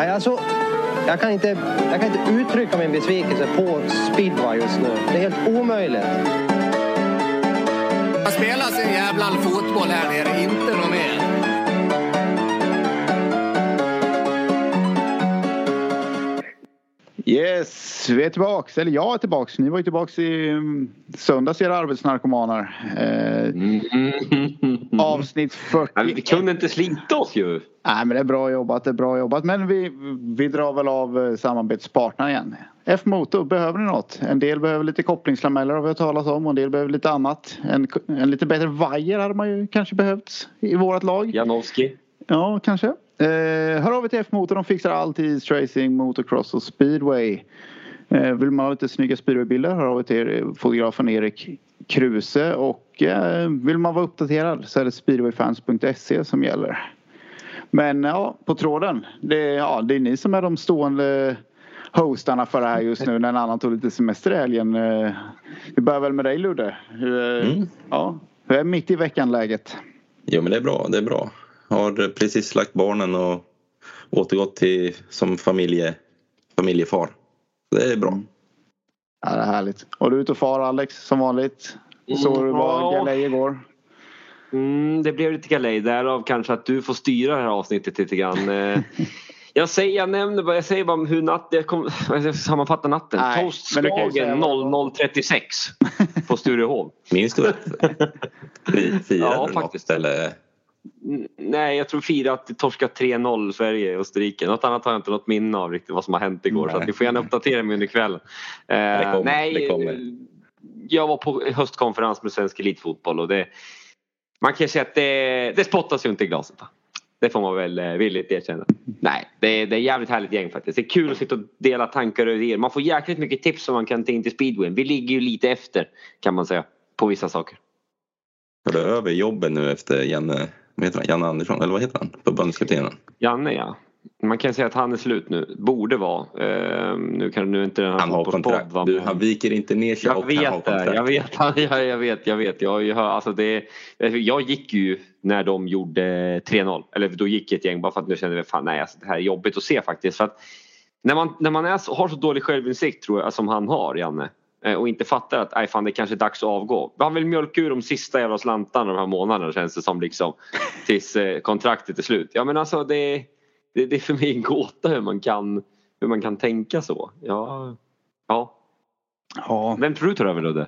Nej, alltså, jag, kan inte, jag kan inte uttrycka min besvikelse på speedway just nu. Det är helt omöjligt. Det spelas en jävla fotboll här nere, inte något mer. Yes, vi är tillbaks. Eller jag är tillbaks. Ni var ju tillbaks i mm, söndags era arbetsnarkomaner. Eh, avsnitt 40. Men vi kunde inte slita oss ju. Nej men det är bra jobbat, det är bra jobbat. Men vi, vi drar väl av eh, samarbetspartner igen. F-motor, behöver ni något? En del behöver lite kopplingslameller har vi hört talas om och en del behöver lite annat. En, en lite bättre vajer hade man ju kanske behövt i vårt lag. Janowski. Ja, kanske. Eh, hör av er till F-motor. De fixar allt i racing, motocross och speedway. Eh, vill man ha lite snygga speedwaybilder hör av er till fotografen Erik Kruse. Och eh, vill man vara uppdaterad så är det speedwayfans.se som gäller. Men ja, på tråden. Det, ja, det är ni som är de stående hostarna för det här just nu när en annan tog lite semester i helgen. Eh, Vi börjar väl med dig Ludde. Hur, eh, Mm. ja, hur är mitt i veckan läget? Jo men det är bra, det är bra. Har precis lagt barnen och återgått till som familje, familjefar. Det är bra. Ja, det är härligt. Och du är ute och far Alex som vanligt. Så du var ja. galej igår. Mm, det blev lite galej därav kanske att du får styra det här avsnittet lite grann. Eh, Jag säger, jag nämner bara, jag säger bara hur natt, jag, kom, jag sammanfattar natten. Nej, Toast Skagen vad- 0036 på Sturehov. Minns du det? Fi- Firade Ja, du faktiskt. något eller? Nej, jag tror fira att det torskade 3-0 Sverige och Österrike. Något annat har jag inte något minne av riktigt vad som har hänt igår. Så Nej. att ni får gärna uppdatera mig under kvällen. Eh, Det kommer, nej, det kommer. jag var på höstkonferens med svensk elitfotboll och det, man kan säga att det, det spottas ju inte i glaset. Det får man väl eh, villigt erkänna. Nej, det är, det är jävligt härligt gäng faktiskt. Det är kul att sitta och dela tankar och idéer. Man får jäkligt mycket tips som man kan ta in till speedwayen. Vi ligger ju lite efter kan man säga på vissa saker. Har du över jobben nu efter Janne, vad heter han? Janne Andersson, eller vad heter han? Förbundskaptenen? Janne ja. Man kan säga att han är slut nu. Borde vara. Eh, nu kan nu inte den här Han har kontrakt. Du, han viker inte ner sig Jag och han har vet det. kontrakt. Jag vet, jag, jag vet, jag vet. Jag, jag, alltså det, jag gick ju när de gjorde 3-0. Eller då gick ett gäng bara för att nu kände jag fan nej, alltså, det här är jobbigt att se faktiskt. För att när man, när man är, har så dålig självinsikt tror jag som han har, Janne. Eh, Och inte fattar att nej, fan, det kanske är dags att avgå. Han vill mjölka ur de sista jävla slantarna de här månaderna känns det som. Liksom, tills eh, kontraktet är slut. Ja men alltså det, det, det är för mig en gåta hur man kan, hur man kan tänka så. Ja, ja. Ja. Vem tror du tar över Ludde?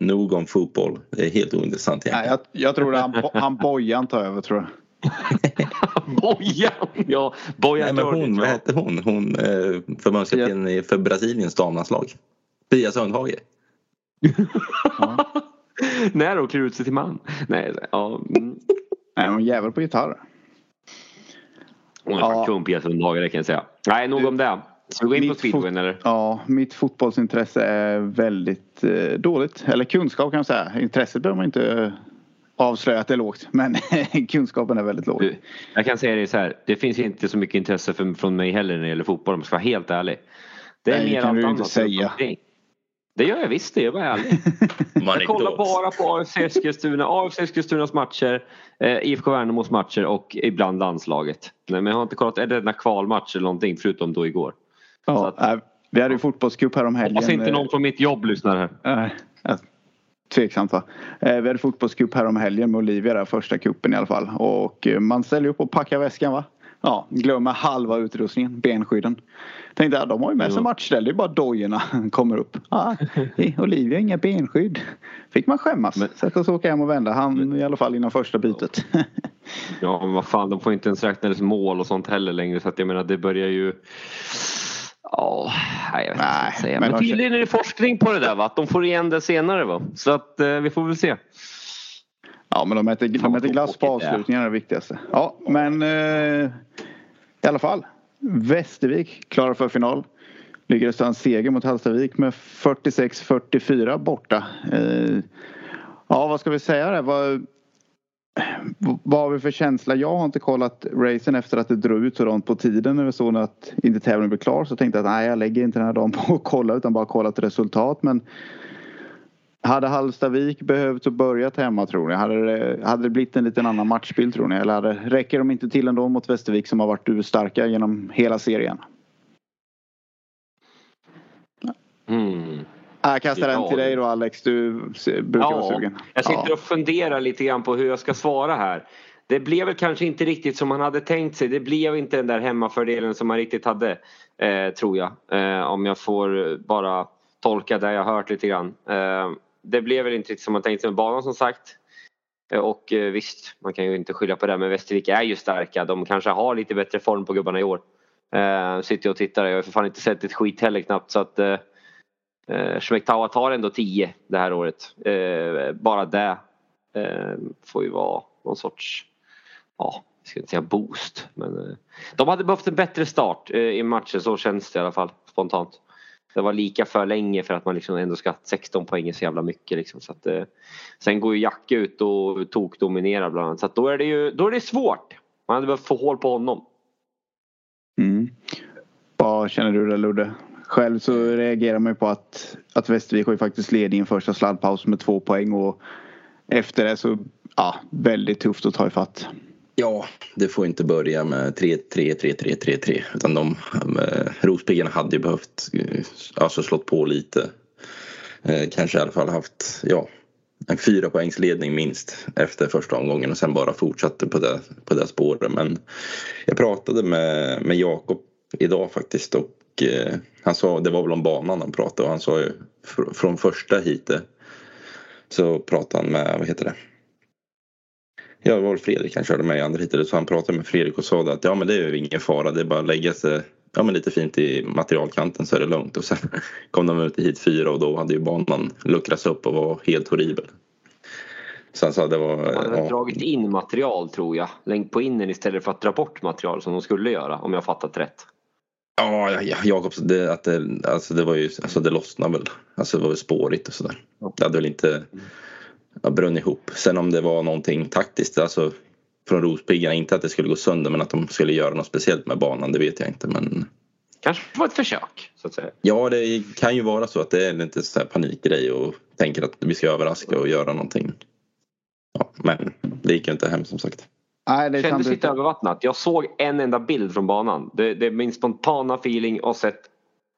Nog om fotboll. Det är helt ointressant Nej, egentligen. jag, jag tror att han, han Bojan tar över tror jag. Bojan! Ja, Bojan Nej, men hon, vad ja. hette hon? Hon eh, förbundskapten i- för Brasiliens damlandslag. Pia Sundhage. När hon klär ut sig till man. Nej, ja. mm. Nej, hon är jävel på gitarr. Hon är Ja. fan kung Pia Sundhage, det kan jag säga. Nej, nog om det. Ska vi gå in på fot- eller? Ja, mitt fotbollsintresse är väldigt eh, dåligt. Eller kunskap kan jag säga. Intresset behöver man inte eh, avslöja att det är lågt. Men kunskapen är väldigt låg. Du, jag kan säga det så här. Det finns inte så mycket intresse för, från mig heller när det gäller fotboll om jag ska vara helt ärlig. Det är Nej, det mer kan allt du ju annat inte säga. omkring. Det gör jag visst, det är jag bara ärlig. Man Jag kollar bara på AFC Eskilstuna, AFC Eskilstunas matcher, eh, IFK Värnamos matcher och ibland landslaget. Nej, men jag har inte kollat, är det några kvalmatcher eller någonting förutom då igår? Så Ja, att- nej, vi hade ju fotbollscup här om helgen. Hoppas inte någon från mitt jobb lyssnar här. Nej, ja, tveksamt va. Eh, Vi hade fotbollscup här om helgen med Olivia där, första kuppen i alla fall. Och eh, man ställer upp och packar väskan va. Ja, glömmer halva utrustningen, benskydden. Tänkte jag, de har ju med sig matchställ, det är bara dojorna kommer upp. Ah, Olivia inga benskydd. Fick man skämmas. Men- Sätta sig och åka hem och vända. Han i alla fall innan första bytet. Ja men vad fan de får inte ens räkna som mål och sånt heller längre så att jag menar det börjar ju Ja, nej, jag vet inte vad jag ska Nej, säga. men Men tydligen är det forskning på det där va? Att de får igen det senare va? Så att eh, vi får väl se. Ja men de äter, de äter glass på avslutningen är det viktigaste. Ja men eh, i alla fall. Västervik klara för final. Lyckades ta en seger mot Hallstavik med 46-44 borta. Eh, ja vad ska vi säga där? Vad, vad har vi för känsla? Jag har inte kollat racen efter att det drog ut så långt på tiden när vi såg att inte tävlingen blev klar. Så tänkte jag att nej jag lägger inte den här dagen på att kolla utan bara kollat ett resultat. Men hade Hallstavik behövt att börja hemma tror ni? Hade det, hade det blivit en liten annan matchbild tror ni? Eller hade, räcker de inte till ändå mot Västervik som har varit starka genom hela serien? Mm. Jag kastar den till dig då Alex. Du brukar Ja, vara sugen. Jag sitter och funderar lite grann på hur jag ska svara här. Det blev väl kanske inte riktigt som man hade tänkt sig. Det blev inte den där hemmafördelen som man riktigt hade, eh, tror jag. Eh, om jag får bara tolka det jag hört lite grann. Eh, det blev väl inte riktigt som man tänkt sig med banan som sagt. Eh, och eh, visst, man kan ju inte skylla på det men Västervik är ju starka. De kanske har lite bättre form på gubbarna i år. Eh, sitter jag och tittar. Jag har för fan inte sett ett skit heller knappt så att eh, eh Schmektawa tar ändå 10 det här året. Eh, bara det eh, får ju vara någon sorts, ja, jag ska inte säga boost. Men eh, de hade behövt en bättre start eh, i matchen, så känns det i alla fall spontant. Det var lika för länge för att man liksom ändå ska 16 poäng är så jävla mycket liksom. Så att, eh, sen går ju Jacke ut och tokdominerar bland annat. Så att då är det ju då är det svårt. Man hade behövt få hål på honom. Mm. Vad känner du där Ludde? Själv så reagerar man ju på att, att Västervik har ju faktiskt ledningen första sladdpaus med två poäng och efter det så ja, väldigt tufft att ta ifatt. Ja, det får inte börja med 3-3, 3-3, 3-3 utan de eh, Rospiggarna hade ju behövt eh, alltså slått på lite. Eh, kanske i alla fall haft ja, en fyra poängs ledning minst efter första omgången och sen bara fortsatte på det, på det spåret. Men jag pratade med, med Jakob idag faktiskt och eh, han sa, det var väl om banan han pratade och han sa ju fr- från första hitet så pratade han med, vad heter det? Ja, det var väl Fredrik han körde med i andra heatet. Så han pratade med Fredrik och sa att ja men det är ju ingen fara. Det är bara att lägga sig ja, men lite fint i materialkanten så är det lugnt. Och sen kom de ut i hit fyra och då hade ju banan luckrats upp och var helt horribel. Så han sa det var... De hade Ja, dragit in material tror jag. Längt på innen istället för att dra bort material som de skulle göra om jag fattat rätt. ja, ja, ja Jakobs, det, att det, alltså det var ju, alltså det lossnade väl. Alltså det var väl spårigt och sådär. Det hade väl inte ja, brunnit ihop. Sen om det var någonting taktiskt, alltså från Rospiggarna, inte att det skulle gå sönder men att de skulle göra något speciellt med banan, det vet jag inte. Men Kanske var ett försök så att säga. Ja, det kan ju vara så att det är lite så här panikgrej och tänker att vi ska överraska och göra någonting. Ja, men det gick ju inte hem som sagt. Nej, det Kändes lite övervattnat. Jag såg en enda bild från banan. Det, det är min spontana feeling och sett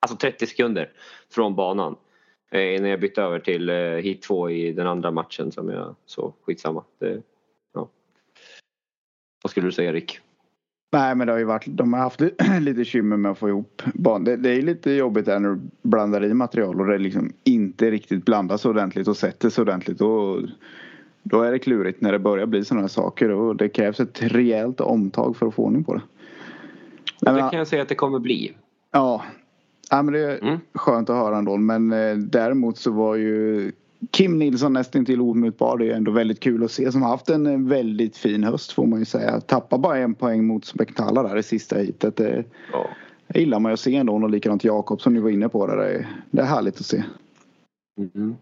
alltså 30 sekunder från banan. Eh, när jag bytte över till eh, hit 2 i den andra matchen som jag så skitsamma. Det, ja. Vad skulle du säga Rick? Nej men det har ju varit, de har haft lite kymmer med att få ihop banan. Det, det är lite jobbigt där när du blandar i material och det liksom inte riktigt blandas ordentligt och sätter sig ordentligt. Och då är det klurigt när det börjar bli sådana här saker och det krävs ett rejält omtag för att få ordning på det. Nej, Det men, kan jag säga att det kommer bli. ja, ja, men det är Mm. skönt att höra ändå. Men eh, däremot så var ju Kim Nilsson nästan till omutbar. Det är ändå väldigt kul att se. Som har haft en eh, väldigt fin höst får man ju säga. Tappar bara en poäng mot Spektala där i sista heatet. Det, Ja. gillar man ju att se ändå. Och likadant Jakob som ni var inne på. Det, det, är, det är härligt att se. Mm.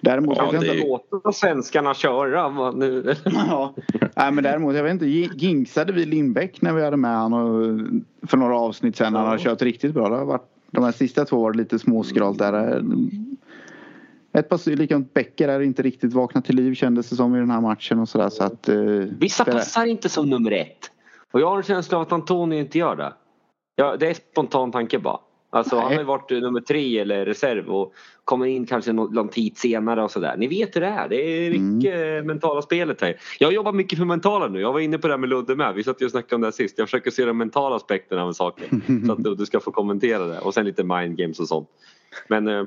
Däremot, Ja, jag vet det inte, Låta svenskarna köra nu. ja. Nej, men däremot, jag vet inte. Jinxade vi Lindbäck när vi hade med honom för några avsnitt sen. Han har kört riktigt bra. Det har varit, de här sista två var lite småskralt där. Ett par likadant Bäcker är inte riktigt vaknat till liv kändes det som i den här matchen och sådär. Så att, eh, Vissa passar inte som nummer ett. Och jag har en känsla av att Antonio inte gör det. Ja, det är spontan tanke bara. Alltså Nej. han har ju varit eh, nummer tre eller reserv och kommer in kanske någon, tid senare och sådär. Ni vet hur det är. Det är mycket mm. mentala spelet här. Jag jobbar mycket för mentala nu. Jag var inne på det här med Ludde med. Vi satt ju och snackade om det här sist. Jag försöker se de mentala aspekterna av saker. så att Ludde ska få kommentera det. Och sen lite mind games och sånt. Men eh,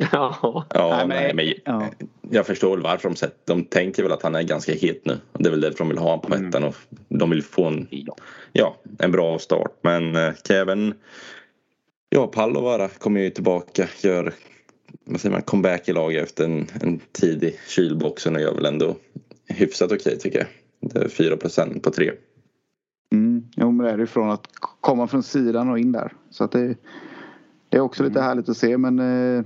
ja. Ja, Nej, men- ja. jag förstår väl varför de sett. De tänker väl att han är ganska het nu. Det är väl därför de vill ha honom på Mm. ettan och de vill få en, ja. en bra start. Men Kevin, ja Pallovara kommer ju tillbaka, gör vad säger man, comeback i laget efter en, en tidig kylboxen och gör väl ändå hyfsat okej tycker jag. Det är 4 på tre. Mm, jo men det är det från att komma från sidan och in där. Så att det, det är också lite härligt att se men eh,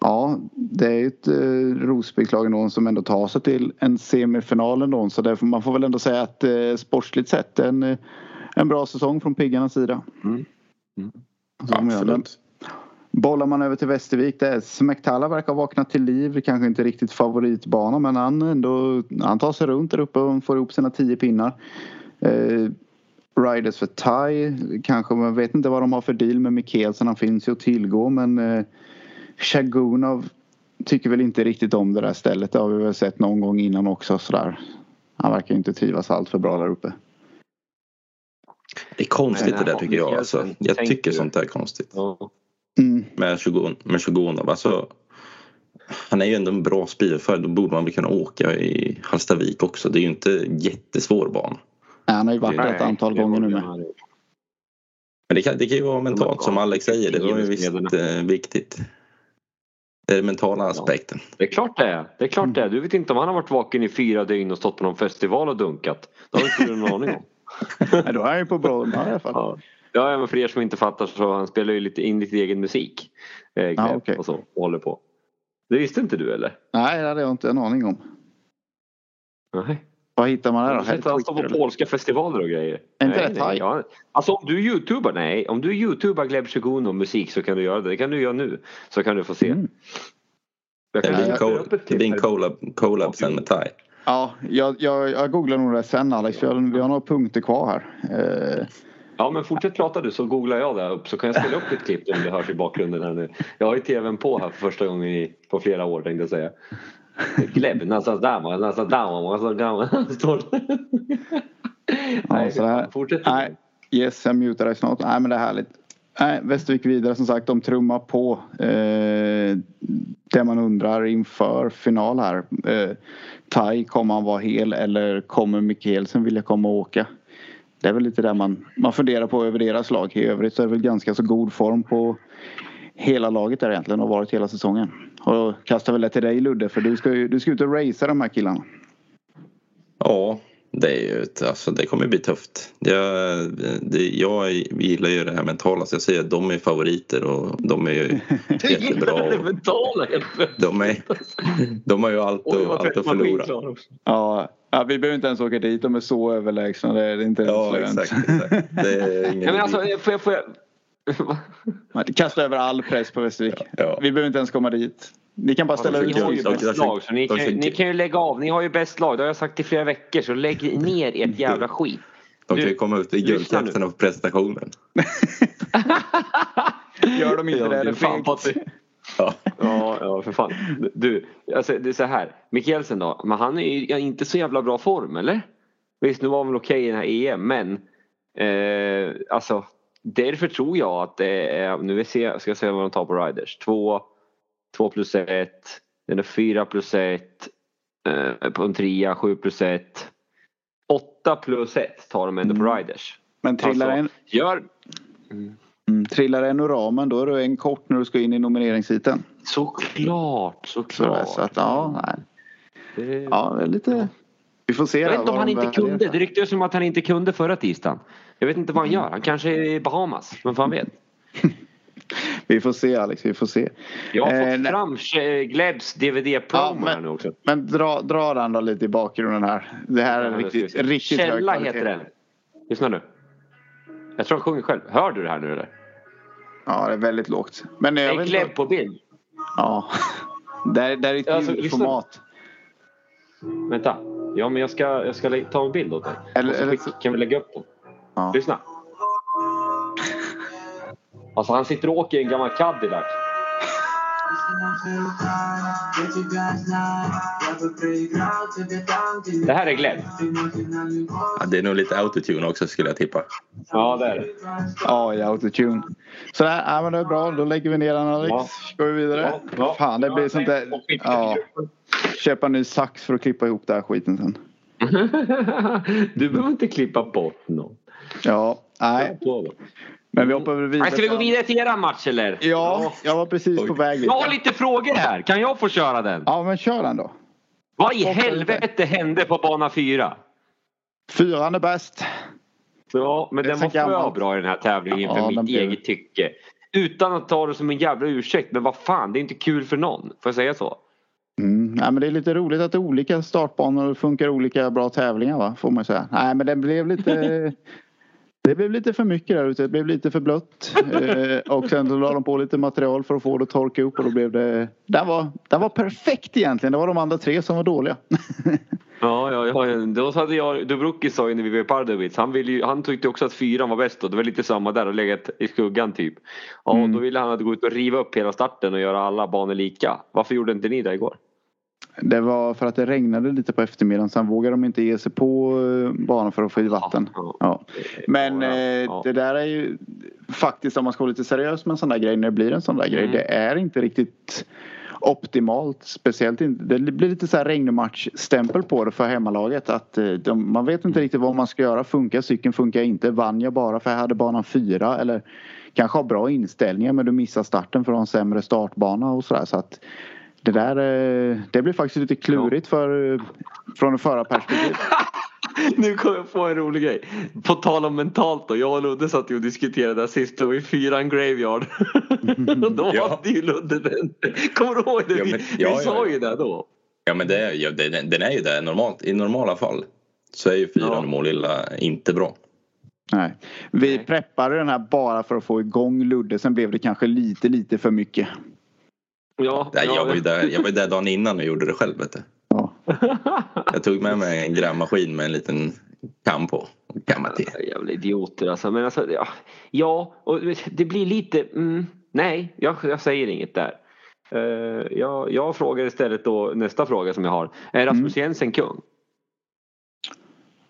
ja det är ju ett eh, Rosbygglag ändå som ändå tar sig till en semifinal ändå. Så därför, man får väl ändå säga att eh, sportsligt sett en, eh, en bra säsong från piggarnas sida. Mm. Mm. Absolut. Bollar man över till Västervik, det är Smektala verkar ha vaknat till liv. Kanske inte riktigt favoritbana men han, ändå, han tar sig runt där uppe och får ihop sina tio pinnar. Eh, Riders för Thai, kanske, man vet inte vad de har för deal med Mikkelsen. Han finns ju att tillgå men eh, Shagunov tycker väl inte riktigt om det där stället. Det har vi väl sett någon gång innan också sådär. Han verkar inte trivas allt för bra där uppe. Det är konstigt det där tycker jag. Alltså. Jag tycker sånt där är konstigt. Ja. Mm. Med Shogun- med Shogunov. Alltså, han är ju ändå en bra speedförare. Då borde man väl kunna åka i Hallstavik också. Det är ju inte jättesvår bana. Nej, Han har ju varit där ett antal gånger nu med. Men det kan, det kan ju vara mentalt som Alex säger. Det var ju visst eh, viktigt. Det är den mentala aspekten. Det är klart det är. Det är klart det är. Du vet inte om han har varit vaken i fyra dygn och stått på någon festival och dunkat. Det har inte du någon aning om. Nej, då är han ju på bra humör i alla fall. Ja. Ja, men för er som inte fattar så han spelar ju lite in lite egen musik. Eh, Ja, okej. och så och håller på. Det visste inte du eller? Nej, det hade jag inte en aning om. Nej. Vad hittar man där då? att han står på eller? polska festivaler och grejer. Är inte Nej, det nej, ja. Alltså om du youtubar, nej. Om du youtubar Gleb Shogun och musik så kan du göra det. Det kan du göra nu. Så kan du få se. Mm. Jag Det kan blir en, collab, collab sen med Thai. Ja, jag, jag, jag googlar nog det sen Alex. För jag, vi har några punkter kvar här. Eh, Ja men fortsätt prata du så googlar jag där upp så kan jag spela upp ett klipp om det hörs i bakgrunden här nu. Jag har ju tvn på här för första gången i, på flera år tänkte jag säga. Gleb, Nasa Dama, Nasa Dama, Nasa Dama. Står det. Nej, här- fortsätt. nej, yes, jag mutar dig snart. Nej, men det är härligt. Nej, Västervik vidare som sagt. De trummar på. Eh, det man undrar inför final här. Eh, Taj, kommer han vara hel eller kommer Mikkelsen vilja komma och åka? Det är väl lite det man, man funderar på över deras lag. I övrigt så är det väl ganska så god form på hela laget där egentligen och varit hela säsongen. Och då kastar väl det till dig Ludde för du ska ju du ska ut och racea de här killarna. Ja, det är ju alltså det kommer bli tufft. Jag, det, jag gillar ju det här mentala så jag säger att de är favoriter och de är ju jättebra. Det mentala helt. De, är, de har ju allt, Oj, och, vad allt att förlora. Ja, ja, vi behöver inte ens åka dit. De är så överlägsna. Det är inte ens Ja, lönt. exakt. exakt. Det är ingen men alltså, får jag, får jag... Kasta över all press på Västervik. Ja. Vi behöver inte ens komma dit. Ni kan bara ställa ut Ni har ju bäst lag så ni kan, ni kan ju lägga av. Ni har ju bäst lag. Det har jag sagt i flera veckor så lägg ner ert jävla skit. De kan ju komma ut i guldkepsen på presentationen. Gör de inte Ja, det är det fan på fegt. Ja. Ja, ja för fan. Du, alltså, det är så här. Mikkelsen då, men han är ju inte så jävla bra form eller? Visst, nu var han väl okej i den här EM men eh, alltså därför tror jag att det är, nu ska jag se vad de tar på Riders. 2 2 plus 1, den är 4 plus 1, eh, på en trea 7 plus 1. 8 plus 1 tar de ändå på Mm. Riders. Men trillar, Alltså, en, Gör mm, trillar en ur ramen då är du en kort när du ska in i nomineringsheaten. såklart, Så, såklart. så att ja, nej. Det- ja, det är lite... Vi får se Jag vet inte om han inte kunde. Det ryktades som att han inte kunde förra tisdagen. Jag vet inte vad han gör. Han kanske är i Bahamas. Men fan vet. Vi får se Alex, vi får se. Jag har Eh, fått nej. fram eh, Glebs DVD-promo Ja, nu också. Men dra, dra den då lite i bakgrunden här. Det här är Ja, riktigt, riktigt hög Källa kvalitet. heter den. Lyssna nu. Jag tror han sjunger själv. Hör du det här nu eller? Ja, det är väldigt lågt. Men jag vet Gleb på bild. Ja. Det är, det är ett Alltså, ljudformat. Vänta. Ja men jag ska, jag ska ta en bild åt dig. Eller- eller så- kan vi lägga upp den. Ja. Lyssna. Alltså han sitter och åker i en gammal Cadillac. Det här är Gleb. Ja, det är nog lite autotune också skulle jag tippa. Ja det är det. Ja, i autotune. Så där, ja, men det är bra. Då lägger vi ner den Alex. Ja. Går vi vidare? Ja, ja. Fan, det blir sånt där. Ja. Köpa en ny sax för att klippa ihop den här skiten sen. du behöver inte klippa bort någon. Ja, nej. Men vi hoppar väl vidare. Ska vi gå vidare till eran match eller? Ja, jag var precis på väg dit. Jag har lite frågor här. Kan jag få köra den? Ja, men kör den då. Vad i helvete hände på bana 4? Fyran är bäst. Ja, men den var för bra i den här tävlingen för Ja, mitt den blev- eget tycke. Utan att ta det som en jävla ursäkt. Men vad fan, det är inte kul för någon. Får jag säga så? Mm. Nej, men det är lite roligt att olika startbanor funkar olika bra tävlingar va, får man säga. Nej, men det blev lite... Det blev lite för mycket där ute. Det blev lite för blött. eh, och sen la de på lite material för att få det att torka upp och då blev det... Det var, det var perfekt egentligen. Det var de andra tre som var dåliga. Ja, ja, ja. Då hade jag, Dubruki sa ju när vi var i Pardubic, han, ville ju, han tyckte också att fyran var bäst och det var lite samma där och legat i skuggan typ. Ja, Mm. då ville han att gå ut och riva upp hela starten och göra alla banor lika. Varför gjorde inte ni det igår? Det var för att det regnade lite på eftermiddagen. Sen vågade de inte ge sig på eh, banan för att få i vatten. Ja. Men eh, det där är ju faktiskt om man ska vara lite seriös med en sån där grej när det blir en sån där grej. Mm. Det är inte riktigt optimalt. Speciellt inte. Det blir lite så här regnmatchstämpel på det för hemmalaget. Att eh, de, man vet inte riktigt vad man ska göra. Funkar cykeln? Funkar inte? Vann jag bara för jag hade banan fyra? Eller kanske har bra inställningar men du missar starten för att ha en sämre startbana och sådär. Så att det där eh, det blir faktiskt lite klurigt för, från förarperspektiv. Nu kom jag på en rolig grej. På tal om mentalt då. Jag och Ludde satt ju och diskuterade där sist. Var i fyran Graveyard. då Ja. hade ju Ludde den. Kommer du ihåg det? Ja, vi men- vi ja, ja, sa ja. ju det då. Ja men det, är- ja, den, den är ju det normalt. I normala fall så är ju fyran Ja. och Målilla inte bra. Nej. Vi Nej. preppade den här bara för att få igång Ludde. Sen blev det kanske lite, lite för mycket. Ja, ja, jag, var ju där, jag var ju där dagen innan och gjorde det själv. Vet du. Ja. Jag tog med mig en grävmaskin med en liten kam på. Till. Jävla idioter alltså. Men alltså, ja, ja och det blir lite, mm, nej, jag, jag säger inget där. Uh, jag, jag frågar istället då nästa fråga som jag har. Är Rasmus Jensen kung?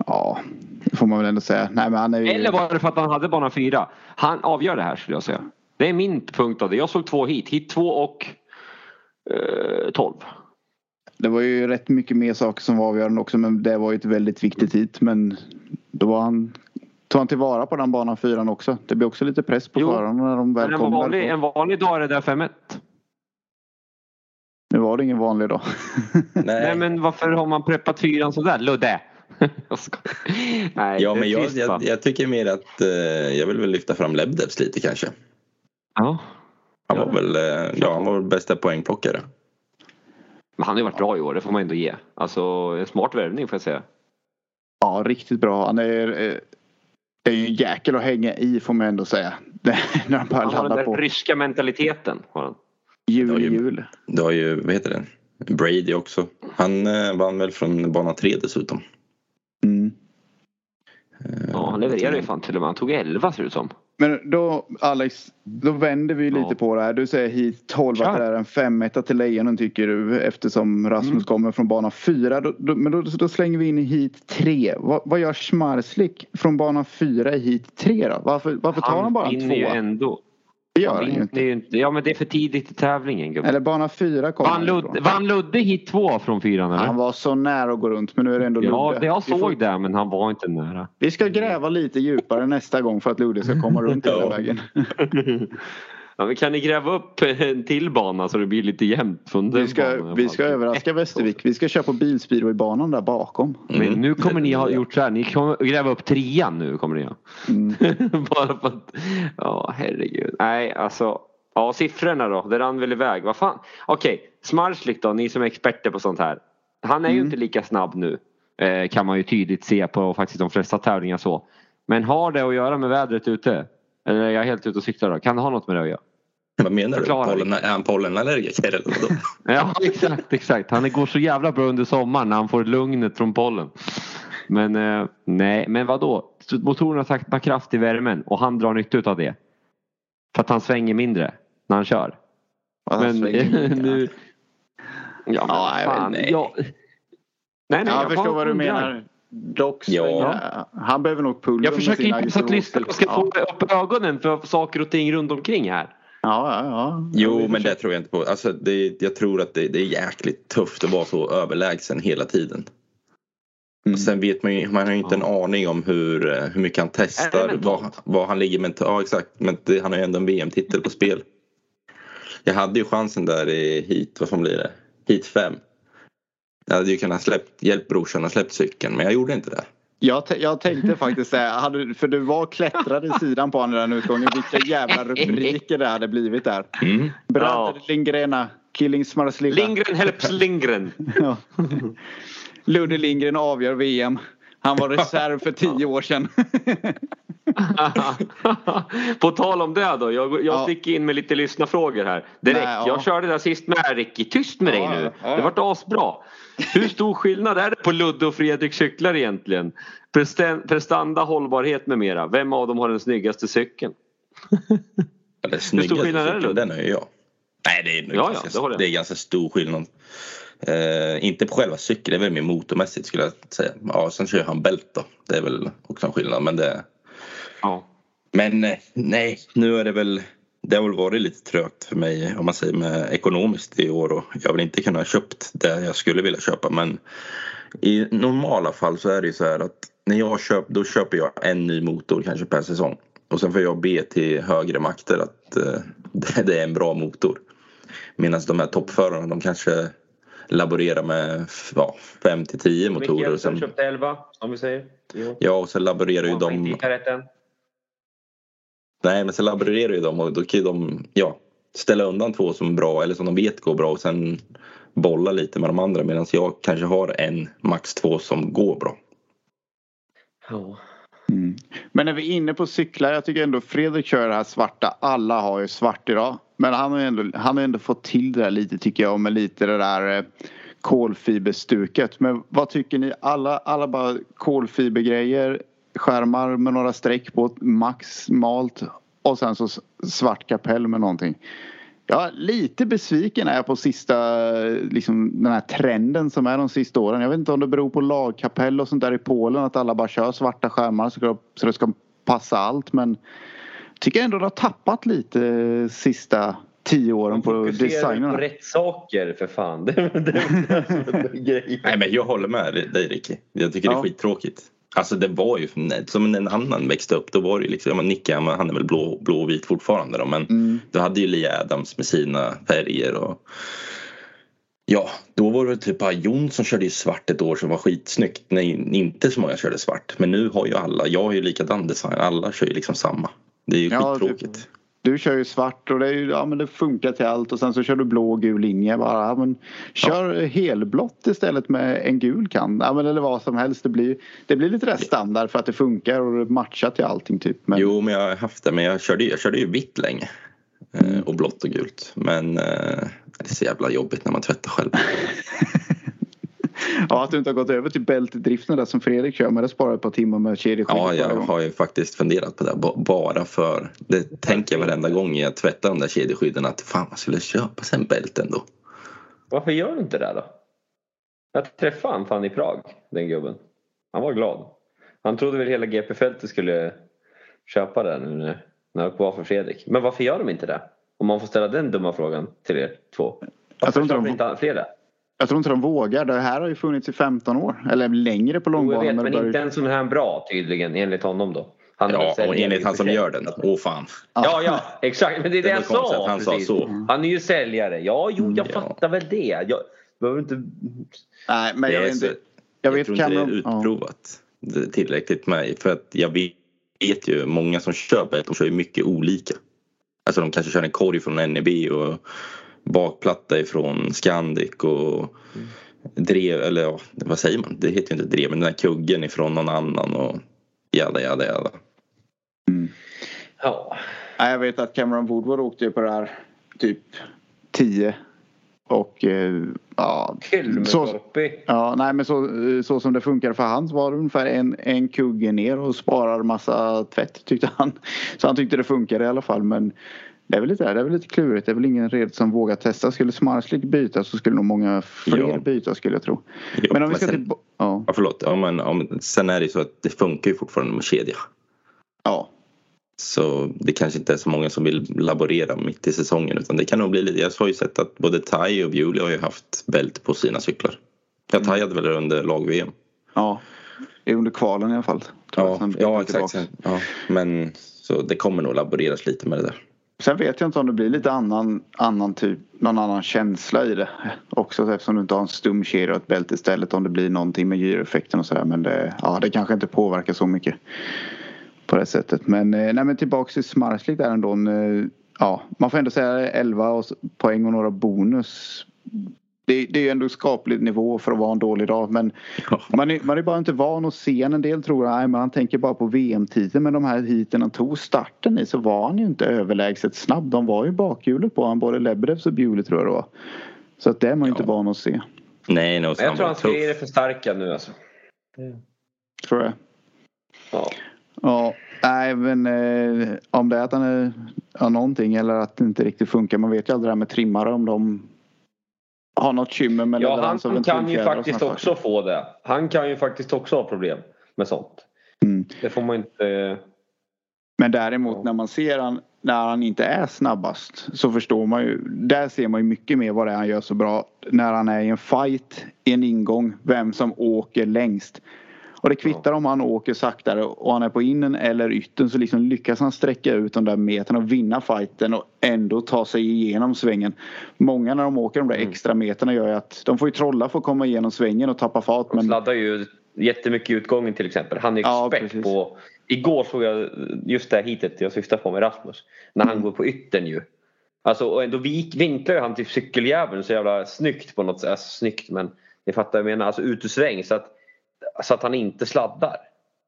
Ja, det får man väl ändå säga. Nej, men han är ju... Eller var det för att han hade bana fyra? Han avgör det här skulle jag säga. Det är min punkt av det. Jag såg två hit. Hit två och eh, tolv. Det var ju rätt mycket mer saker som var avgörande också. Men det var ju ett väldigt viktigt hit. Men då var han... Tog han tillvara på den banan fyran också. Det blir också lite press på förarna när de väl kommer. vanlig, en vanlig dag är det där 5-1. Nu var det ingen vanlig dag. Nej, Nej men varför har man preppat fyran sådär? Ludde! Nej, ja, men jag, jag, jag tycker mer att eh, jag vill väl lyfta fram Lebdevs lite kanske. Ja. Han Ja. var väl, eh, ja, han var bästa poängplockare. Men han har ju varit bra i år, det får man ändå ge. Alltså en smart värvning får jag säga. Ja, riktigt bra. Han är... eh, Det är ju en jäkel att hänga i får man ändå säga. Det, när han bara Han har den där på. ryska mentaliteten. Har han. Jul ju- jul. Du har ju, vad heter det? Brady också. Han eh, vann väl från bana 3 dessutom. Mm. Eh, Ja, han levererar ju fan till och med. Han tog 11 ser det ut som. Men då Alex, då vänder vi lite Ja. på det här. Du säger hit 12 att det är en 5 till Lejonen tycker du eftersom Rasmus Mm. kommer från bana 4. Då, då, men då, då slänger vi in i hit 3. Vad, vad gör Schmarslik från bana 4 i hit 3 då? Varför, varför tar han, bara en tvåa? ändå. Det gör Han ju inte. inte. Ja men det är för tidigt i tävlingen gubben. Eller bana 4 kom Vann ifrån. vann Ludde hit två från fyran eller? Han var så nära att gå runt men nu är det ändå ja, Ludde. det jag vi, får, såg det men han var inte nära. vi ska gräva lite djupare nästa gång för att Ludde ska komma runt hela Ja. vägen. Ja, men kan ni gräva upp en till bana så det blir lite jämnt från den Vi ska, banan i vi ska överraska Västervik. Vi ska köra på bilspeedwaybanan där bakom. Men Mm. nu kommer ni ha Ja. gjort så här. Ni kommer gräva upp trean nu kommer ni ha. Mm. Bara för att. Ja herregud. Nej alltså. Ja siffrorna då. Det rann väl iväg. Vad fan. Okej. Smarslik då. Ni som är experter på sånt här. Han är ju Mm. inte lika snabb nu. Eh, kan man ju tydligt se på faktiskt de flesta tävlingar så. Men har det att göra med vädret ute? Eller är jag helt ute och cyklar då? Kan det ha något med det att göra? Vad menar du? Förklara Pollen, är han pollenallergiker eller vadå? Ja exakt, exakt. Han går så jävla bra under sommaren när han får lugnet från pollen. Men eh, nej, men vadå? Så Motorerna tappar kraft i värmen och han drar nytta av det. För att han svänger mindre när han kör. Han Men nu... Ja, men Ja, jag fan. inte. Ja. Nej, nej, Ja, jag förstår vad du undrar. menar. Dock Ja. Han behöver nog pulver Jag försöker inte så att lyssnarna ska få upp ögonen för saker och ting runt omkring här. Ja, ja, ja. Jo, men det försöker. tror jag inte på. Alltså, det, jag tror att det, det är jäkligt tufft att vara så överlägsen hela tiden. Mm. Och sen vet man ju, man har ju inte en aning om hur, eh, hur mycket han det testar, vad, vad han ligger mentalt. Ja exakt, men det, han har ju ändå en VM-titel på spel. Jag hade ju chansen där i hit, vad fan blir det? Hit 5. Jag hade ju kunnat släppt, hjälpt brorsan att släppt cykeln men jag gjorde inte det. Jag, jag tänkte faktiskt säga, hade, för du var klättrade i sidan på andra den utgången. Vilka jävla rubriker det hade blivit där. Mm. Bröder Lingrena, Killing Smarslilla. Lindgren helps Lindgren. Ja. Ludde Lindgren avgör VM. Han var reserv för tio år sedan. På tal om det då. Jag, jag Ja. sticker in med lite lyssnarfrågor här. Direkt. Nej, ja. Jag körde där sist med Ricky. Tyst med dig Ja, nu. ja. Det vart asbra. Hur stor skillnad är det på Ludde och Fredrik cyklar egentligen? Prestanda, hållbarhet med mera. Vem av dem har den snyggaste cykeln? Eller stor snyggaste skillnad är det? Den är ju jag. Nej det är, Ja, ja, ganska, det håller jag. det är ganska stor skillnad. Eh, inte på själva cykeln, det är väl mer motormässigt skulle jag säga. Ja, sen kör han bält då. Det är väl också en skillnad men det... Ja. Men eh, nej, nu är det väl det har väl varit lite trögt för mig om man säger med ekonomiskt i år och jag vill inte kunna ha köpt det jag skulle vilja köpa men i normala fall så är det ju så här att när jag köper då köper jag en ny motor kanske per säsong och sen får jag be till högre makter att eh, det, det är en bra motor. Medan de här toppförarna de kanske laborerar med ja, 5 till 10 motorer. Mikkelsen sen, köpte 11 om vi säger. Jo. ja och sen laborerar ju de. Nej men sen laborerar ju de och då kan ju de ja, ställa undan två som är bra eller som de vet går bra och sen bolla lite med de andra medan jag kanske har en, max två som går bra. Ja. Mm. Men när vi är inne på cyklar, jag tycker ändå Fredrik kör det här svarta. Alla har ju svart idag. Men han har ju ändå, han har ändå fått till det där lite tycker jag med lite det där eh, kolfiberstuket. Men vad tycker ni? Alla, alla bara kolfibergrejer, skärmar med några streck på maximalt och sen så svart kapell med någonting. Ja, lite besviken är jag på sista, liksom den här trenden som är de sista åren. Jag vet inte om det beror på lagkapell och sånt där i Polen att alla bara kör svarta skärmar så det- så det ska passa allt men tycker ändå det har tappat lite sista tio åren på Fokusera designerna. på rätt saker för fan. Det är det är det. Nej men jag håller med dig Ricky. Jag tycker det Ja. är skittråkigt. Alltså det var ju som en annan växte upp då var det ju liksom, ja, men Nicke han han är väl blå, blå och vit fortfarande då men Mm. du hade ju Lee Adams med sina färger och Ja, då var det typ bara Jon som körde ju svart ett år som var skitsnyggt. Nej, inte så många körde svart. Men nu har ju alla, jag har ju likadan design, alla kör ju liksom samma. Det är ju Ja, skittråkigt. Du kör ju svart och det, ju, ja, men det funkar till allt och sen så kör du blå och gul linje. Bara, ja, men kör helblått istället med en gul kant. Ja, men eller vad som helst. Det blir, det blir lite standard för att det funkar och det matchar till allting typ. Men, Jo, men jag har haft det. Men jag körde, jag körde ju vitt länge. Eh, Och blått och gult. Men eh, det är så jävla jobbigt när man tvättar själv. Ja, att du inte har gått över till bältedriften där som Fredrik kör men det sparar ett par timmar med kedjeskydd. Ja, jag har ju faktiskt funderat på det. ba- Bara för, det tänker jag varenda gång jag tvättar de där kedjeskydden att fan man skulle köpa sig en bälte ändå. Varför gör du inte det då? Jag träffade han fan i Prag, den gubben. Han var glad. Han trodde väl hela GP-fältet skulle köpa det nu när när det var för Fredrik. Men varför gör de inte det? Om man får ställa den dumma frågan till er två. Jag Varför tror inte köper de- inte fler det? Jag tror inte de vågar. Det här har ju funnits i 15 år. Eller längre på Jo, jag långbanan. vet, men börjar- inte en sån här bra tydligen enligt honom då. Han Ja, och enligt han som gör den. Åh fan. Ja, ja, exakt. Men det är det, Det jag sa. att han sa så. Han är ju säljare. Ja, jo, jag Ja. fattar väl det. Jag behöver inte... Nej, men jag så- inte. Jag vet tror inte det är ja. utprovat det- tillräckligt med för att jag vet vet ju många som köper de kör ju mycket olika. Alltså de kanske kör en korg från NEB och bakplatta ifrån Scandic och drev, eller ja, vad säger man? Det heter ju inte drev, men den här kuggen ifrån någon annan och jada jada jada. Ja. Nej, jag vet att Cameron Woodward åkte ju på det här typ 10. Och eh, ja, så, ja, nej men så, eh, så som det funkar för han så var det ungefär en, en kugge ner och sparar massa tvätt tyckte han. Så han tyckte det funkade i alla fall men det är väl lite, det är väl lite klurigt. Det är väl ingen red som vågar testa. Skulle Smarslik byta så skulle nog många fler Ja. byta skulle jag tro. Ja, Men om vi ska sen, till... Ja, ja, förlåt, ja, men, om, sen är det ju så att det funkar ju fortfarande med kedja. ja. Så det kanske inte är så många som vill laborera mitt i säsongen utan det kan nog bli lite. Jag har ju sett att både Tai och Bewley har ju haft bälte på sina cyklar. Ja, Tai hade väl det under lag-VM. ja. Under kvalen i alla fall. jag. Ja, ja exakt. Ja, men så det kommer nog laboreras lite med det där. Sen vet jag inte om det blir lite annan, annan typ, någon annan känsla i det också eftersom du inte har en stum kedja och ett bälte istället om det blir någonting med gyreffekten och sådär men det, ja, det kanske inte påverkar så mycket på det sättet. Men, eh, nej, men tillbaks till Smarslik där ändå. Eh, ja, man får ändå säga 11 poäng och några bonus det, det är ju ändå skaplig nivå för att vara en dålig dag. Men Ja. man är, man är bara inte van att se en. Del tror att man tänker bara på VM-tiden. Men de här heaten han tog starten i så var han ju inte överlägset snabb. De var ju bakhjulet på han både Lebedevs och Bewley tror jag det var. Så att det är man ju inte van att se. Nej, no, Jag tror hans grejer är för starka nu alltså. Tror jag. Ja. Ja, nej men eh, om det är att han är ja, någonting eller att det inte riktigt funkar. Man vet ju aldrig det här med trimmare om de har något kymmer med Ja, av han kan ju faktiskt också få det. Han kan ju faktiskt också ha problem med sånt. Mm. Det får man inte... Men däremot Ja. när man ser han när han inte är snabbast så förstår man ju. Där ser man ju mycket mer vad det är han gör så bra. När han är i en fight, i en ingång, vem som åker längst. Och det kvittar om han åker saktare och han är på innen eller ytten så liksom lyckas han sträcka ut de där meterna och vinna fighten och ändå ta sig igenom svängen. Många när de åker de där Mm. extra meterna gör ju att de får ju trolla för att komma igenom svängen och tappa fart. De Men sladdar ju jättemycket i utgången till exempel. Han är Ja, expert precis. på... Igår såg jag just det här hitet jag syftar på med Rasmus. När han Mm. går på yttern ju. Alltså och ändå vik, vinklar ju han till cykeljäveln så jävla snyggt på något sätt. Alltså, snyggt men ni fattar vad jag menar. Alltså ut ur sväng så att, så att han inte sladdar.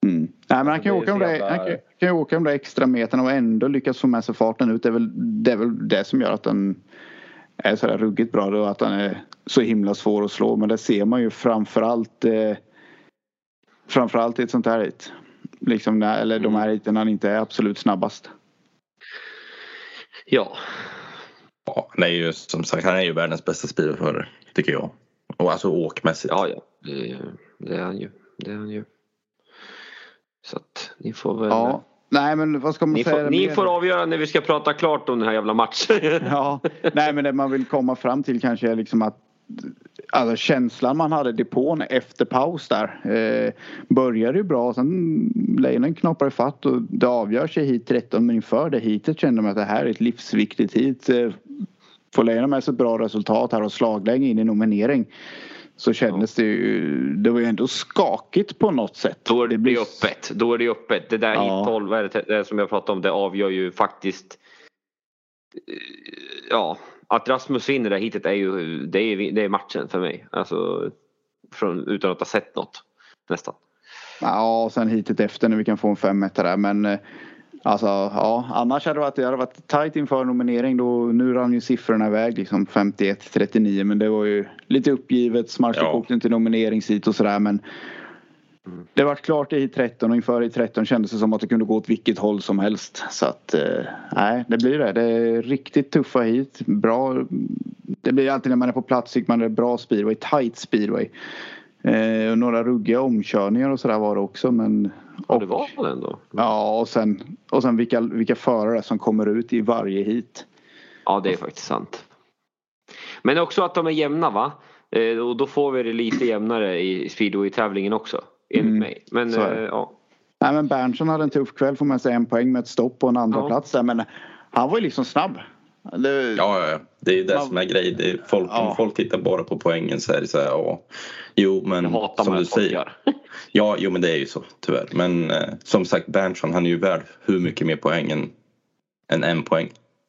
Mm. Nej, men han kan, ju Det är åka där, jävla- han kan, kan åka de där extra meterna och ändå lyckas få med sig farten ut. Det är väl det, är väl det som gör att han är så där ruggigt bra och att han är så himla svår att slå. Men det ser man ju framförallt eh, framförallt i ett sånt här hit. Liksom när, eller de Mm. här hiten när han inte är absolut snabbast. Ja. Ja, han är ju som sagt han är ju världens bästa speedwayförare. Tycker jag. Och alltså åkmässigt. Ja, ja. Det, det är han ju. Det är han ju. Så att ni får väl... Ja. Nej men vad ska man Ni, säga? får, ni får avgöra när vi ska prata klart om den här jävla matchen. Ja, nej men det man vill komma fram till kanske är liksom att Alltså känslan man hade i depån efter paus där. Eh, började ju bra. Sen Lejonen knoppar ifatt och det avgörs i hit 13. Men inför det hitet kände man att det här är ett livsviktigt hit. Eh, får Lejonen med sig ett bra resultat här och slagläge in i nominering. Så kändes det ju, det var ju ändå skakigt på något sätt. Då är det, Det blir öppet. Då är det öppet. Det där Ja. hit 12 vad är det, det som jag pratade om det avgör ju faktiskt eh, Ja, att Rasmus vinner det här hitet är ju det är, det är matchen för mig. Alltså från, utan att ha sett något. Nästan. Ja, och sen hitet efter när vi kan få en femetta där. Men eh, alltså ja, annars hade det varit, det hade varit tajt inför nominering. Då, nu rann ju siffrorna iväg liksom 51-39. Men det var ju lite uppgivet. Smartlock Ja. inte nomineringshit och sådär. Men det var klart i hit 13 och inför hit 13 kändes det som att det kunde gå åt vilket håll som helst. Så att eh, nej, det blir det. Det är riktigt tuffa hit. Bra. Det blir alltid när man är på plats tycker man det är bra speedway. Tight speedway. Eh, några ruggiga omkörningar och sådär var det också. Men, Ja, det var väl ändå. Ja, och sen, och sen vilka, vilka förare som kommer ut i varje hit. Ja, det är faktiskt sant. Men också att de är jämna va? Eh, Och då får vi det lite jämnare i speedway-tävlingen också. Enligt Mm, mig. Men eh, ja. Nej, men Berntsson hade en tuff kväll får man säga. En poäng med ett stopp på en andra Ja. plats där. Men han var ju liksom snabb. Det, Ja, ja. Det är ju det Man- som är grejen. Folk, Ja. Folk tittar bara på poängen så är det så här, ja. Jo, men Jag hatar som du säger. gör. Ja, jo men det är ju så tyvärr. Men eh, som sagt Berntsson han är ju värd hur mycket mer poäng än, än en poäng.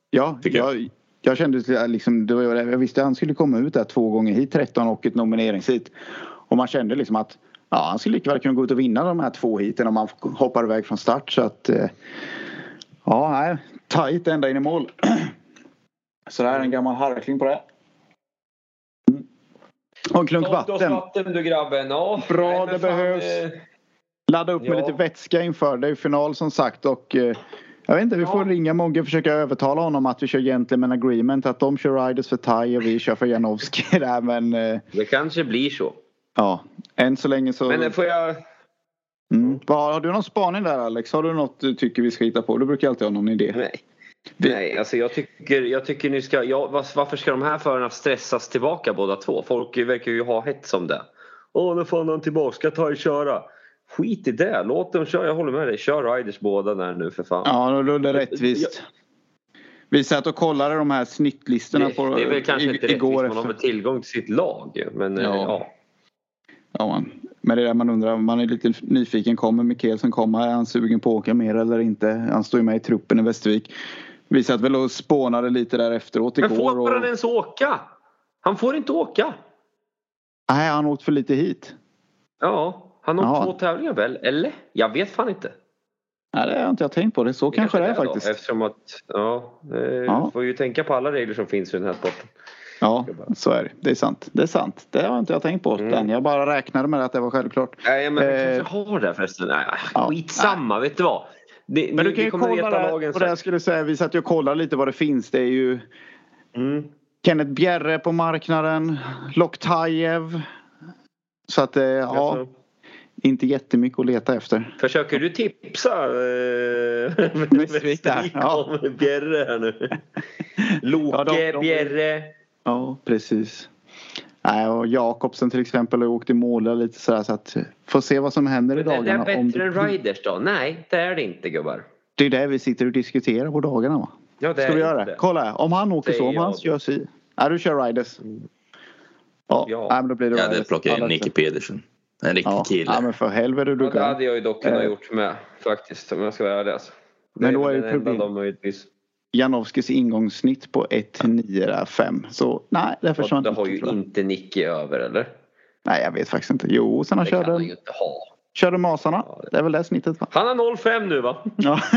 ja, jag. jag, jag kände liksom, det var, jag visste att han skulle komma ut där två gånger hit, 13 och ett nomineringshit. Och man kände liksom att ja, han skulle lika väl kunna gå ut och vinna de här två hiten om han hoppar iväg från start. Så att eh, ja, nej, tajt ända in i mål. Så det här är en gammal harkling på det. Mm. Och en klunk glas vatten. vatten du grabben. Ja. Bra, det fan, behövs. eh, Ladda upp med Ja. lite vätska inför. Det är final som sagt och eh, jag vet inte, vi får Ja. ringa Mogge och försöka övertala honom att vi kör gentleman agreement. Att de kör riders för Tai och vi kör för Janowski där men eh, Det kanske blir så. ja. Än så länge så. Men eh, får jag... Mm. Har du någon spaning där Alex? Har du något du tycker vi ska hitta på? Du brukar alltid ha någon idé. Nej. Nej, alltså jag tycker, jag tycker ni ska... Ja, varför ska de här förarna stressas tillbaka båda två? Folk verkar ju ha hett som det. Åh, nu får han tillbaka. Ska ta och köra. Skit i det. Låt dem köra. Jag håller med dig. Kör riders båda där nu för fan. Ja, då det rättvist. Vi satt och kollade de här snittlistorna på, det är väl kanske i- inte igår. Man har väl tillgång till sitt lag. Men eh, Ja. ja. Ja, man. Men det är där man undrar, man är lite nyfiken. Kommer Mikkelsen komma? Är han sugen på att åka mer eller inte? Han står ju med i truppen i Västervik. Vi satt väl och spånade lite där efteråt Men igår. får han Och... ens åka? Han får inte åka. Nej, han åkt för lite hit. Ja, han har Jaha. två tävlingar väl? Eller? Jag vet fan inte. Nej, det har inte jag tänkt på. Det så kanske det är då, faktiskt. Eftersom att, ja, eh, Ja. får ju tänka på alla regler som finns i den här sporten. Ja, så är det. Det är sant. Det är sant. Det har inte jag tänkt på. Mm. Den. Jag bara räknade med att det var självklart. Nej, men vi Eh, kanske har det förresten. Nej, ja. skitsamma, vet du vad? Det, Men du kan ju kolla där, lagen och det jag skulle säga, vi satt ju och kollade lite vad det finns. Det är ju Mm. Kenneth Bjerre på marknaden, Loktajev. Så att eh, ja, Alltså, inte jättemycket att leta efter. försöker du tipsa där, ja. om Bjerre här nu? Loke, Ja, de- de- Bjerre. Ja, precis. Nej, och Jakobsen till exempel har åkt i mål lite sådär så att får se vad som händer i Men är det dagarna. om bättre än Riders då? Nej, det är det inte gubbar. Det är det vi sitter och diskuterar på dagarna va? Ja, det Ska vi göra det? Kolla här. Om han åker så, om han kör si. Nej, du kör Riders. Ja, Ja. Nej, men då blir det Jag hade plockat in Nicky. Pedersen. En riktig Ja. kille. ja, men för helvete du Ja, det hade jag ju dock kunnat Eh. gjort med faktiskt om jag ska vara ärlig. Alltså. Det Men då är ju den Janowskis ingångssnitt på 1,9,5. Så nej, det försvann Det har ju inte, inte Nicky över eller? Nej, jag vet faktiskt inte. Jo, sen han Det kan han körde, ju inte ha. körde Masarna. Ja, det- Det är väl det snittet va? Han har 05 nu va? Ja.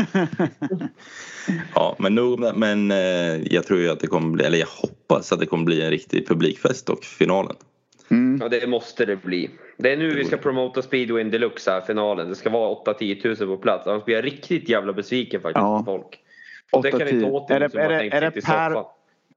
Ja, men nog om det. Men eh, jag tror ju att det kommer bli, eller jag hoppas att det kommer bli en riktig publikfest och finalen. Mm. Ja det måste det bli. Det är nu vi ska promota speedwayn deluxe här finalen. Det ska vara 8-10 tusen på plats. Annars blir jag riktigt jävla besviken faktiskt Ja. på folk. Och det kan 8-10. inte åt Är det, det- som är det- är det per-.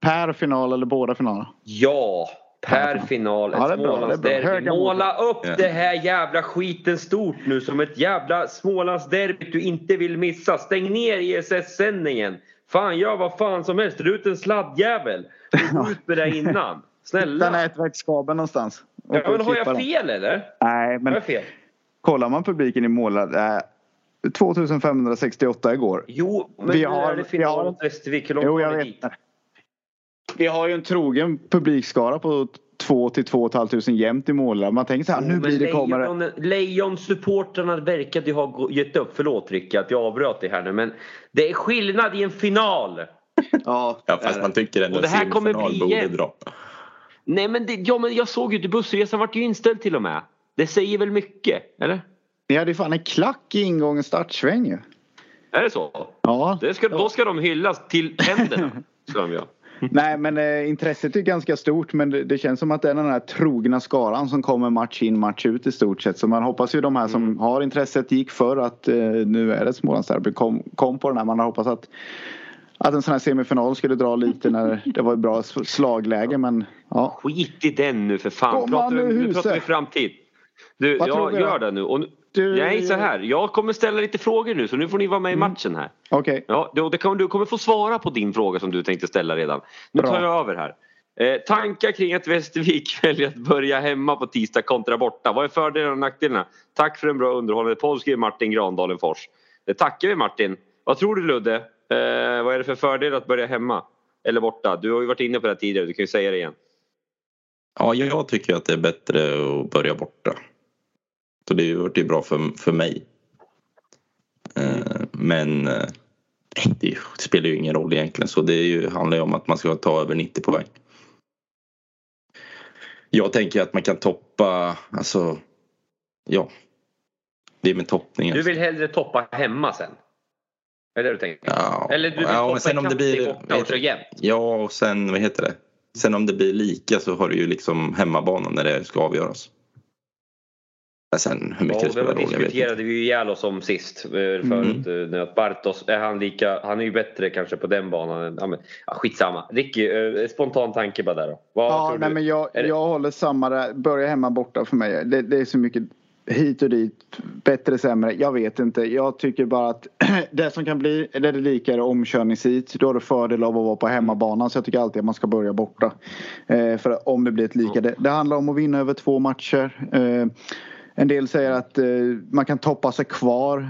Per final eller båda finaler? Ja! Per final, ett. Smålandsderby. Måla upp Ja. det här jävla skiten stort nu som ett jävla Smålandsderby du inte vill missa. Stäng ner ISS-sändningen. Fan, gör vad fan som helst. Dra ut en sladdjävel. Gå ut med det innan. Hitta Snälla. nätverkskabeln någonstans. Ja, men har jag fel eller? Nej, Har men jag fel? kollar man publiken i målad. Eh, 2568 igår. Jo, men Vi nu har- är det final har- mot Västervik. Hur Jo, jag det vet. dit? Vi har ju en trogen publikskara på 2 till 2 500 jämt i målad. Man tänker så här, nu Men blir det kommer Lejon-supportrarna verkade ju ha gett upp. Förlåt Rickard att jag avbröt dig här nu men det är skillnad i en final. Ja, Ja, fast man tycker ändå det att här kommer semifinal bli borde dra. Nej men, det, ja, men jag såg ju inte bussresan vart ju inställd till och med. Det säger väl mycket, eller? Ni hade ju fan en klack i ingången startsväng ju. Är det så? Ja. Det ska, då ska de hyllas till händerna. Nej men eh, intresset är ganska stort men det, det känns som att det är den här trogna skaran som kommer match in match ut i stort sett. Så man hoppas ju de här som Mm. har intresset gick för att eh, nu är det Smålandsderby kom, kom på den här. Man har hoppats att, att en sån här semifinal skulle dra lite när det var ett bra slagläge men ja. Skit i den nu för fan. Kom Pratar man vi, nu, nu pratar vi framtid. Du, Vad jag gör det nu. Och nu Du- Nej så här. Jag kommer ställa lite frågor nu så nu får ni vara med i matchen här. Okej. Ja, det kommer, du kommer få svara på din fråga som du tänkte ställa redan. Nu Bra. tar jag över här. Eh, tankar kring att Västervik väljer att börja hemma på tisdag kontra borta. Vad är fördelarna och nackdelarna? Tack för en bra underhållande podd skriver Martin Grandalen Fors. Det tackar vi Martin. Vad tror du Ludde? Eh, vad är det för fördel att börja hemma? Eller borta? Du har ju varit inne på det här tidigare, du kan ju säga det igen. Ja, jag tycker att det är bättre att börja borta. Så det vart ju bra för, för mig. Eh, Men eh, det spelar ju ingen roll egentligen. Så det ju, handlar ju om att man ska ta över 90 på väg. Jag tänker att man kan toppa, alltså, ja. Det är med toppningen. Du vill hellre toppa hemma sen? Är det du tänker? Ja, Eller du vill ja, toppa sen om det blir, borta och köra jämnt? Ja, och sen vad heter det? Sen om det blir lika så har du ju liksom hemmabanan när det ska avgöras. Men sen hur mycket Ja, det det spelar roll, jag vet inte. diskuterade vi ju ihjäl oss om sist eh, förut. Mm. eh, Att Bartos, är han lika, han är ju bättre kanske på den banan. Ja, men, ja, skitsamma. Ricky, eh, spontan tanke bara där då. Vad Ja, nej, du? men jag, det- jag håller samma där. Börja hemma borta för mig. Det, det är så mycket hit och dit. Bättre, sämre. Jag vet inte. Jag tycker bara att det som kan bli, det är det lika är omkörningshit. Då har du fördel av att vara på hemmabanan. Så jag tycker alltid att man ska börja borta. Eh, för om det blir ett lika. Det, det handlar om att vinna över två matcher. Eh, en del säger att eh, man kan toppa sig kvar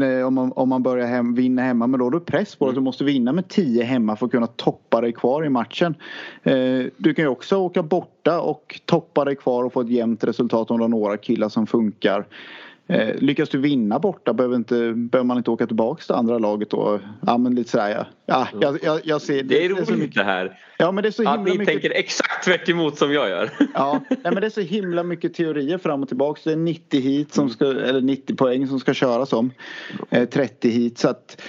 eh, om man, om man börjar hem, vinna hemma. Men då har du press på att du måste vinna med 10 hemma för att kunna toppa dig kvar i matchen. Eh, du kan ju också åka borta och toppa dig kvar och få ett jämnt resultat om du har några killar som funkar. Eh, lyckas du vinna borta behöver, inte, behöver man inte åka tillbaka till andra laget då. Ja men lite sådär ja. ja jag, jag, jag ser, Det är så roligt mycket, det här. Ja men det är så himla Att ni mycket. tänker exakt tvärt emot som jag gör. Ja, nej, men det är så himla mycket teorier fram och tillbaka. Det är 90 hit som ska, eller 90 poäng som ska köras om. Eh, 30 hit så att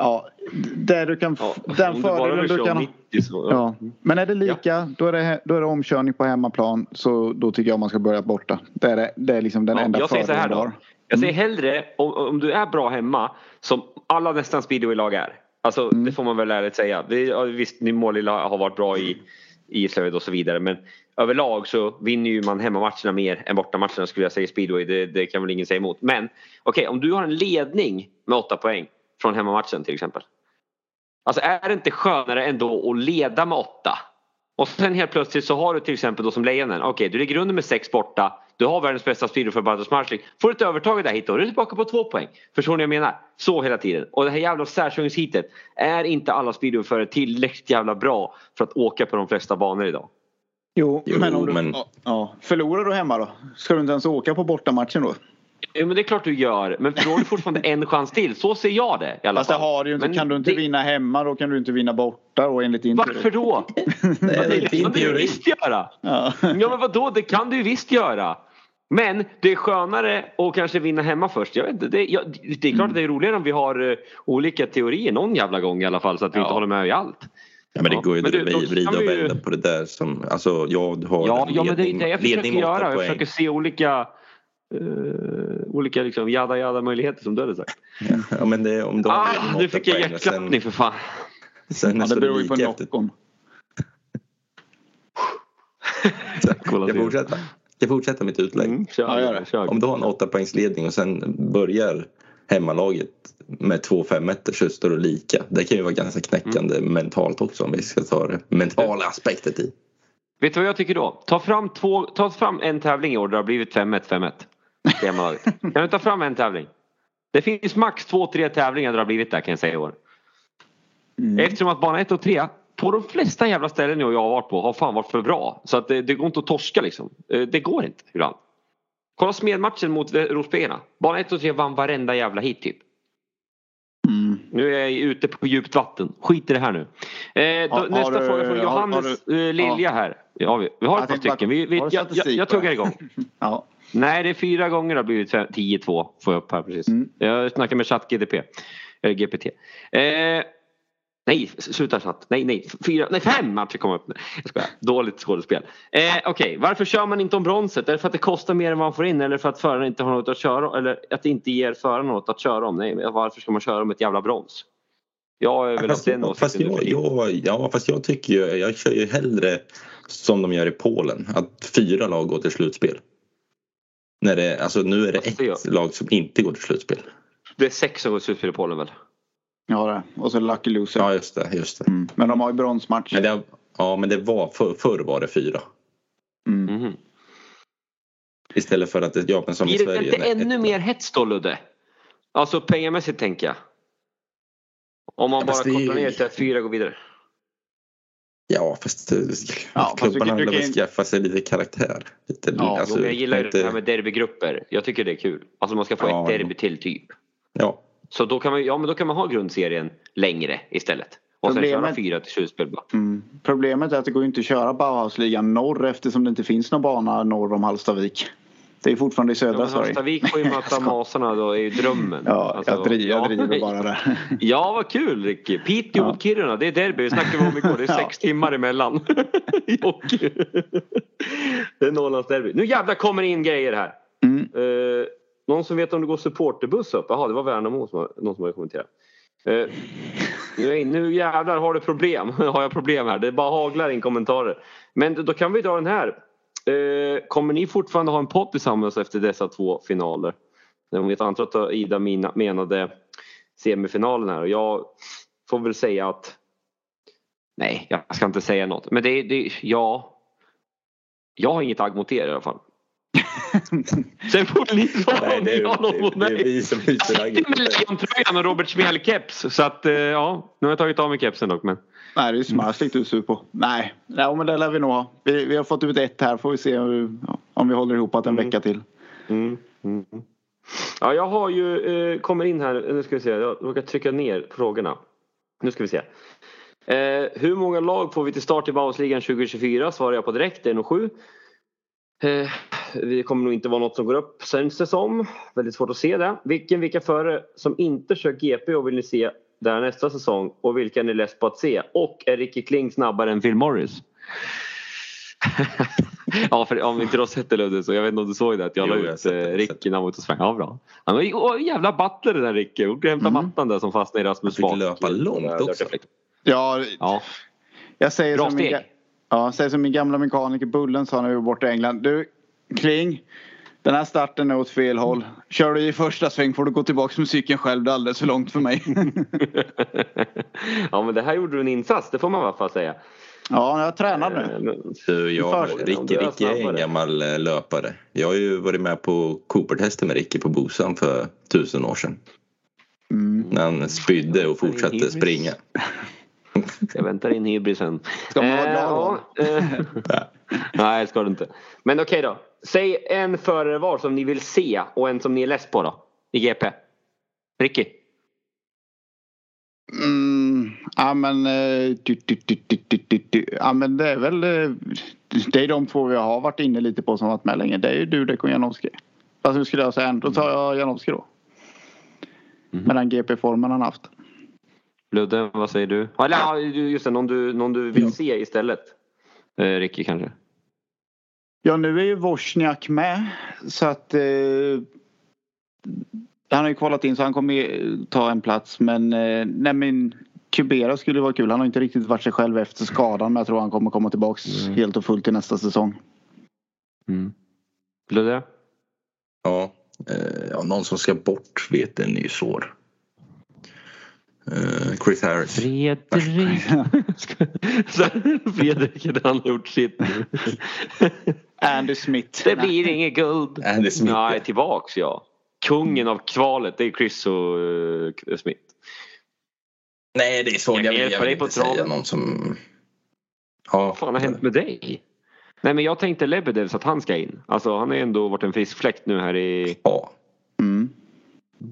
Ja, där du kan, Ja, den du bara fördelen du kan ha. 90 så. Ja. Men är det lika då är det, då är det omkörning på hemmaplan så då tycker jag man ska börja borta. Det är, det, det är liksom den Ja, enda jag säger så här fördelen då. har. Jag säger hellre om, om du är bra hemma som alla nästan speedwaylag är. Alltså det får man väl ärligt säga. Vi, ja, visst, ni Målilla har varit bra i, i Slöjd och så vidare men överlag så vinner ju man hemmamatcherna mer än bortamatcherna skulle jag säga speedway. Det, det kan väl ingen säga emot. Men okej, om du har en ledning med åtta poäng från hemmamatchen till exempel. Alltså är det inte skönare ändå att leda med åtta? Och sen helt plötsligt så har du till exempel då som Lejonen. Okej, du ligger under med sex borta. Du har världens bästa speedo för Bartos Marslik. Får du ett övertag där hit då är du tillbaka på två poäng. Förstår ni vad jag menar? Så hela tiden. Och det här jävla särkörningsheatet. Är inte alla speedoförare tillräckligt jävla bra för att åka på de flesta banor idag? Jo, Jo, men om du men- ja, förlorar du hemma då? Ska du inte ens åka på bortamatchen då? Ja, men det är klart du gör. Men då har du fortfarande en chans till. Så ser jag det i alla Fast det fall. har du ju inte. Men kan du inte det- vinna hemma då kan du inte vinna borta och enligt din Varför då? Det kan du ju visst göra. Ja. Ja men vadå, det kan du ju visst göra. Men det är skönare att kanske vinna hemma först. Jag vet inte, det, jag, det är klart att det är roligare om vi har eh, olika teorier någon jävla gång i alla fall så att vi Ja. inte håller med i allt. Ja, men det Ja, går ju men att vrida och vända på det där som, alltså ja du har Ja, ja men det är det jag försöker göra. Jag försöker se olika uh, olika liksom jada jada möjligheter som du hade sagt. Ja men det, om Ah, nu fick jag hjärtklappning för fan. Sen, Ja, det beror ju på knockon. Jag till. fortsätta. Jag fortsätter mitt utlägg. Mm, kör, Ja, gör det. kör. Om du har en åtta poängsledning och sen börjar hemmalaget med två femmeter så står det lika. Det kan ju vara ganska knäckande Mm. mentalt också om vi ska ta det mentala aspektet i. Vet du vad jag tycker då? Ta fram, två, ta fram en tävling i år där det har blivit 5-1, 5-1. I hemmalaget. Kan du ta fram en tävling? Det finns max två, tre tävlingar där det har blivit där kan jag säga i år. Mm. Eftersom att bana 1 och 3 på de flesta jävla ställen jag har varit på har fan varit för bra. Så att det, det går inte att torska liksom. Eh, Det går inte ibland. Kolla smedmatchen mot Rospiggarna. Bana 1 och 3 vann varenda jävla hit typ. Mm. Nu är jag ute på djupt vatten. Skit i det här nu. Eh, då, Har- har nästa du- fråga från har- Johannes har eh, Lilja här. Ja, vi, vi har Jag ett par stycken. Vi, vi, har du jag, jag, jag tuggar igång. Ja. Nej, det är fyra gånger det har blivit 10-2. Får jag upp här precis. Mm. Jag snackar med ChatGDP. Eller GPT. Eh, nej, sluta chatt. Nej, nej. Fyra, nej, fem matcher kom upp. Jag skojar. Dåligt skådespel. Eh, Okej, varför kör man inte om bronset? Är det för att det kostar mer än vad man får in? Eller för att föraren inte har något att köra Eller att det inte ger föraren något att köra om? Nej, varför ska man köra om ett jävla brons? Jag är väl Fast, den fast nu jag, jag, ja, fast jag tycker ju, jag kör ju hellre som de gör i Polen, att fyra lag går till slutspel. När det, alltså nu är det gör- ett lag som inte går till slutspel. Det är sex som går slutspel i Polen väl? ja det. Och så Lucky Loser. Ja just det, just det. Mm. Men de har ju bronsmatch. Men det, ja men det var, för, förr var det fyra. Mm. Mhm. Istället för att det, ja men som i Blir det Sverige. inte ännu ett- mer hets då Ludde? Alltså pengamässigt tänker jag. Om man Ja, bara är ju- kopplar ner till att fyra går vidare. Ja fast, eh, Ja, fast klubbarna du- du vill kan väl skaffa sig lite karaktär. Lite, Ja, alltså, men jag gillar ju inte, det här med derbygrupper. Jag tycker det är kul. Alltså man ska få Ja, ett derby till typ. Ja, Så då kan man, ja, men då kan man ha grundserien längre istället. Och sen Problemet- köra fyra till slutspel. Mm. Problemet är att det går inte att köra Bauhausligan norr eftersom det inte finns någon bana norr om Hallstavik. Det är fortfarande i Ja, södra men Sverige. Hallstavik får ju möta Masarna då, är ju drömmen. Ja, Alltså, jag, driver, jag ja. driver bara där. Ja, vad kul Ricky. Piteå Ja. mot Kiruna, det är derby. Det snackade vi om igår. Det är Ja. sex timmar emellan. Det är Norrlands derby. Nu jävlar kommer det in grejer här. Mm. Eh, någon som vet om det går supporterbuss upp? Jaha, det var Värnamo som har, någon som har kommenterat. Eh, nu, nu jävlar har du problem. har jag problem här. Det bara haglar in kommentarer. Men då kan vi dra den här. Eh, kommer ni fortfarande ha en podd tillsammans efter dessa två finaler? Jag antar att Ida mina, menade semifinalen här och jag får väl säga att Nej, jag ska inte säga något. Men det, det ja. Jag har inget agg mot er i alla fall. Sen får ni svara om det, ni har något mot det är mig. vi som Jag hyser agget. sitter med lejontröjan och Robert Smell-keps. Så att eh, ja, nu har jag tagit av mig kepsen dock. Men Nej, det är Smarslik du är sur på. Nej, ja, men det lär vi nog ha. Vi, vi har fått ut ett här. Får vi se hur, om vi håller ihop att en Mm. vecka till. Mm, mm. Ja, jag har ju, eh, kommer in här, nu ska vi se, jag råkar trycka ner frågorna. Nu ska vi se. Eh, hur många lag får vi till start i Bauhausligan 2024? Svarar jag på direkt, det är nog sju. Eh, det kommer nog inte vara något som går upp känns det som. Väldigt svårt att se det. Vilken, vilka förare som inte kör GP och vill ni se där nästa säsong och vilka är ni less på att se? Och är Ricky Kling snabbare än Phil Morris? ja, för om inte du har sett det Ludde så jag vet inte om du såg det att jag Jo, la ut det, jag eh, Ricky när han var ute och sprang. Ja, bra. Han var åh, jävla butler det där Ricky. Och hämta Mm. mattan där som fastnade i Rasmus Han fick löpa långt också. Ja, Ja, jag säger bra som min, steg. ga- ja, säger som min gamla mekaniker Bullen sa när vi var borta i England. Du, Kling. Den här starten är åt fel håll. Kör du i första sväng får du gå tillbaka med cykeln själv. Det är alldeles för långt för mig. ja men det här gjorde du en insats, det får man i alla fall säga. ja, jag tränar nu. Eh, Så jag, Först- Ricky, om du är en gammal eh, löpare. Jag har ju varit med på Cooper-tester med Ricky på Bosan för tusen år sedan. Mm. När han spydde och fortsatte springa. Jag väntar in hybrisen. Ska man vara Eh, glad ja, eh, Nej, det ska du inte. Men okej då. Säg en förare var som ni vill se och en som ni är less på då. I GP. Ricky. Mm, ja men, eh, du, du, du, ja men det är väl eh, Det är de två vi har varit inne lite på som varit med länge. Det är ju Dudek och Janowski. Fast nu skulle jag säga en. Då tar jag Janowski då. Mhm. Med den GP-formen han haft. Ludde, vad säger du? Eller just det, någon du, någon du vill se istället. Eh, Ricky kanske. Ja nu är ju Wozniak med. Så att eh, Han har ju kvalat in så han kommer ju ta en plats. Men eh, nej men Kubera skulle vara kul. Han har inte riktigt varit sig själv efter skadan. Men jag tror han kommer komma tillbaks Mm. helt och fullt till nästa säsong. Mm. Ludde? Ja, eh, ja, någon som ska bort vet en är ju svår. Eh, Chris Harris. Fredrik. Så Fredrik, han har gjort sitt nu. Andy Smith. Det blir inget guld. Andy Smith. Nej, tillbaks ja. Kungen av kvalet, det är Chris och uh, Smith. Nej, det är svårt. Jag Jag vill, hjälper jag vill dig på inte säga traven. någon som... Ja, Vad fan har hänt med dig? Nej men jag tänkte Lebedev så att han ska in. Alltså han har ändå varit en frisk fläkt nu här i... Ja. Mm.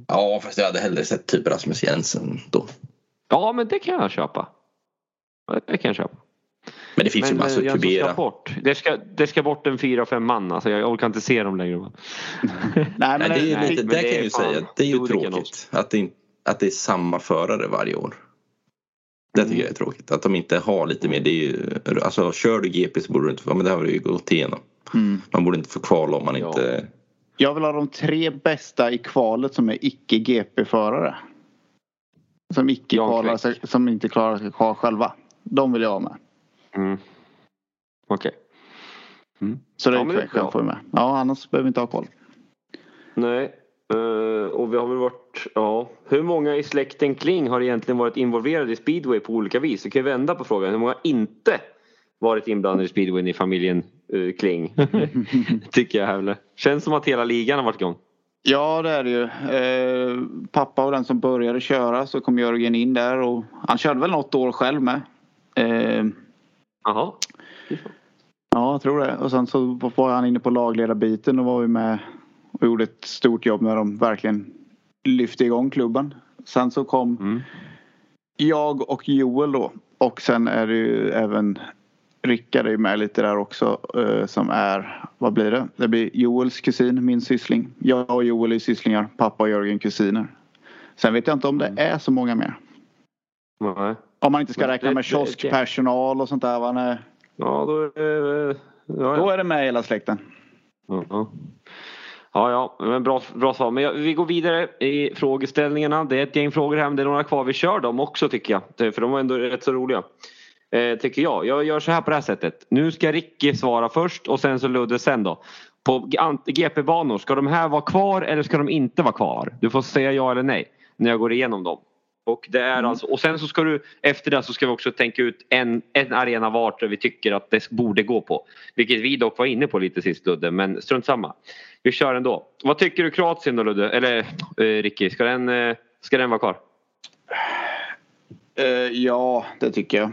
Ja, fast jag hade hellre sett typ Rasmus Jensen då. Ja men det kan jag köpa. Ja, Det kan jag köpa. Men det finns ju Men massor. eh, Jönsson ska Kubera. bort. Det ska, det ska bort en fyra, fem man. Alltså jag orkar inte se dem längre. Nej, men Nej, det är ju nej, lite, men där det kan är jag ju säga. Det är ju tråkigt. Att det, att det är samma förare varje år. Det tycker jag är tråkigt. Att de inte har lite mer. Det är ju, alltså kör du GP så borde du inte få, men det har du ju gått igenom. Mm. Man borde inte få kvala om man Ja. inte... Jag vill ha de tre bästa i kvalet som är icke GP-förare. Som icke Jan kvalar Kvist. sig, som inte klarar sig kvar själva. De vill jag ha med. Mm. Okej. Så det Ja, är men det är Kvist bra. får vi med. Ja, annars behöver vi inte ha kval. Nej. eh, och vi har väl varit, ja. Hur många i släkten Kling har egentligen varit involverade i speedway på olika vis? Vi kan ju vända på frågan. Hur många har inte varit inblandade i speedway i familjen eh, Kling? Tycker jag här. Känns som att hela ligan har varit igång. Ja, det är det ju. Eh, pappa var den som började köra så kom Jörgen in där och han körde väl något år själv med. Eh, Jaha. ja, jag tror det. Och sen så var han inne på lagledarbiten och var vi med och gjorde ett stort jobb när de verkligen lyfte igång klubben. Sen så kom Mm. jag och Joel då. Och sen är det ju även Rickard är ju med lite där också eh, som är, vad blir det? Det blir Joels kusin, min syssling. Jag och Joel är sysslingar, pappa och Jörgen kusiner. Sen vet jag inte om det är så många mer. Nej. Om man inte ska räkna med kioskpersonal och sånt där. Va? Nej. Ja, då är det... Ja, Då ja. är det med hela släkten. Ja, ja. Ja, ja, men bra, bra svar. Men jag, vi går vidare i frågeställningarna. Det är ett gäng frågor här men det är några kvar. Vi kör dem också tycker jag. För de var ändå rätt så roliga. Eh, tycker jag. Jag gör så här på det här sättet. Nu ska Ricky svara först och sen så Ludde sen då. På GP-banor, ska de här vara kvar eller ska de inte vara kvar? Du får säga ja eller nej när jag går igenom dem. Och, det är alltså, och sen så ska du efter det så ska vi också tänka ut en, en arena vart vi tycker att det borde gå på. Vilket vi dock var inne på lite sist Ludde men strunt samma. Vi kör ändå. Vad tycker du Kroatien då Ludde? Eller eh, Ricky, ska den, eh, ska den vara kvar? Eh, ja, det tycker jag.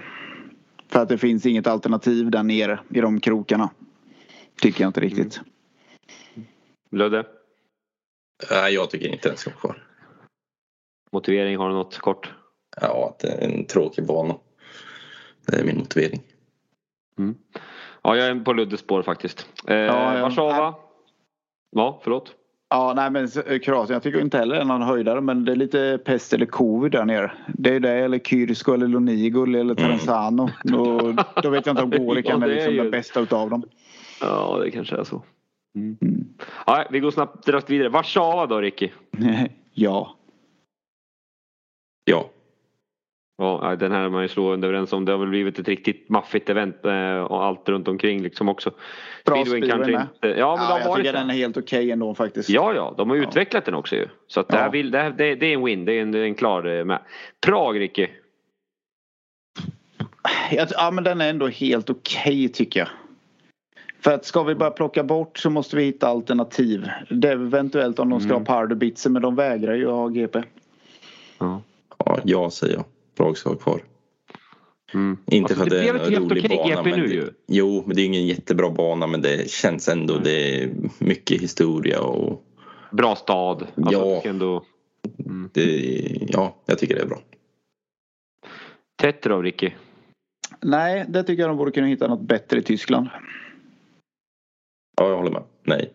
För att det finns inget alternativ där nere i de krokarna. Tycker jag inte riktigt. Ludde? Nej, jag tycker inte den ska vara kvar. Motivering, har du något kort? Ja, att det är en tråkig bana. Det är min motivering. Ja, jag är på Luddes spår faktiskt. Eh, Ja, ja. Warszawa? Ja, förlåt? Ja, nej men s- Kroatien, jag tycker inte heller det är någon höjdare men det är lite pest eller covid där nere. Det är det eller Kyrsko eller Lonigol eller Terenzano. Då, då vet jag inte om Gorikan Ja, är liksom ju- den bästa utav dem. Ja, det kanske är så. Mm. Mm. Ja, vi går snabbt direkt vidare. Warszawa då, Ricky? ja. Ja, Ja, den här är man ju slående överens om. Det har väl blivit ett riktigt maffigt event eh, och allt runt omkring liksom också. Bra speedway kanske med. inte... Ja, men Ja, har jag tycker den är helt okej ändå faktiskt. Ja, ja, de har Ja. utvecklat den också ju. Så att det, här Ja. vill, det, här, det, det är en win, det är en, det är en klar eh, med. Prag, Ricky? Jag, ja men den är ändå helt okej tycker jag. För att ska vi bara plocka bort så måste vi hitta alternativ. Det är eventuellt om de ska Mm. ha powderbitsen men de vägrar ju ha GP. Ja. ja, ja säger jag. Prag ska vara kvar. Mm. Inte Alltså, för att det det, är en helt rolig okej bana. Men nu ju. Jo, men det är ingen jättebra bana men det känns ändå. Mm. Det är mycket historia och Bra stad. Alltså, Ja. ändå... mm. det, ja, jag tycker det är bra. Tetrov, Ricky? Nej, det tycker jag de borde kunna hitta något bättre i Tyskland. Ja, jag håller med. Nej.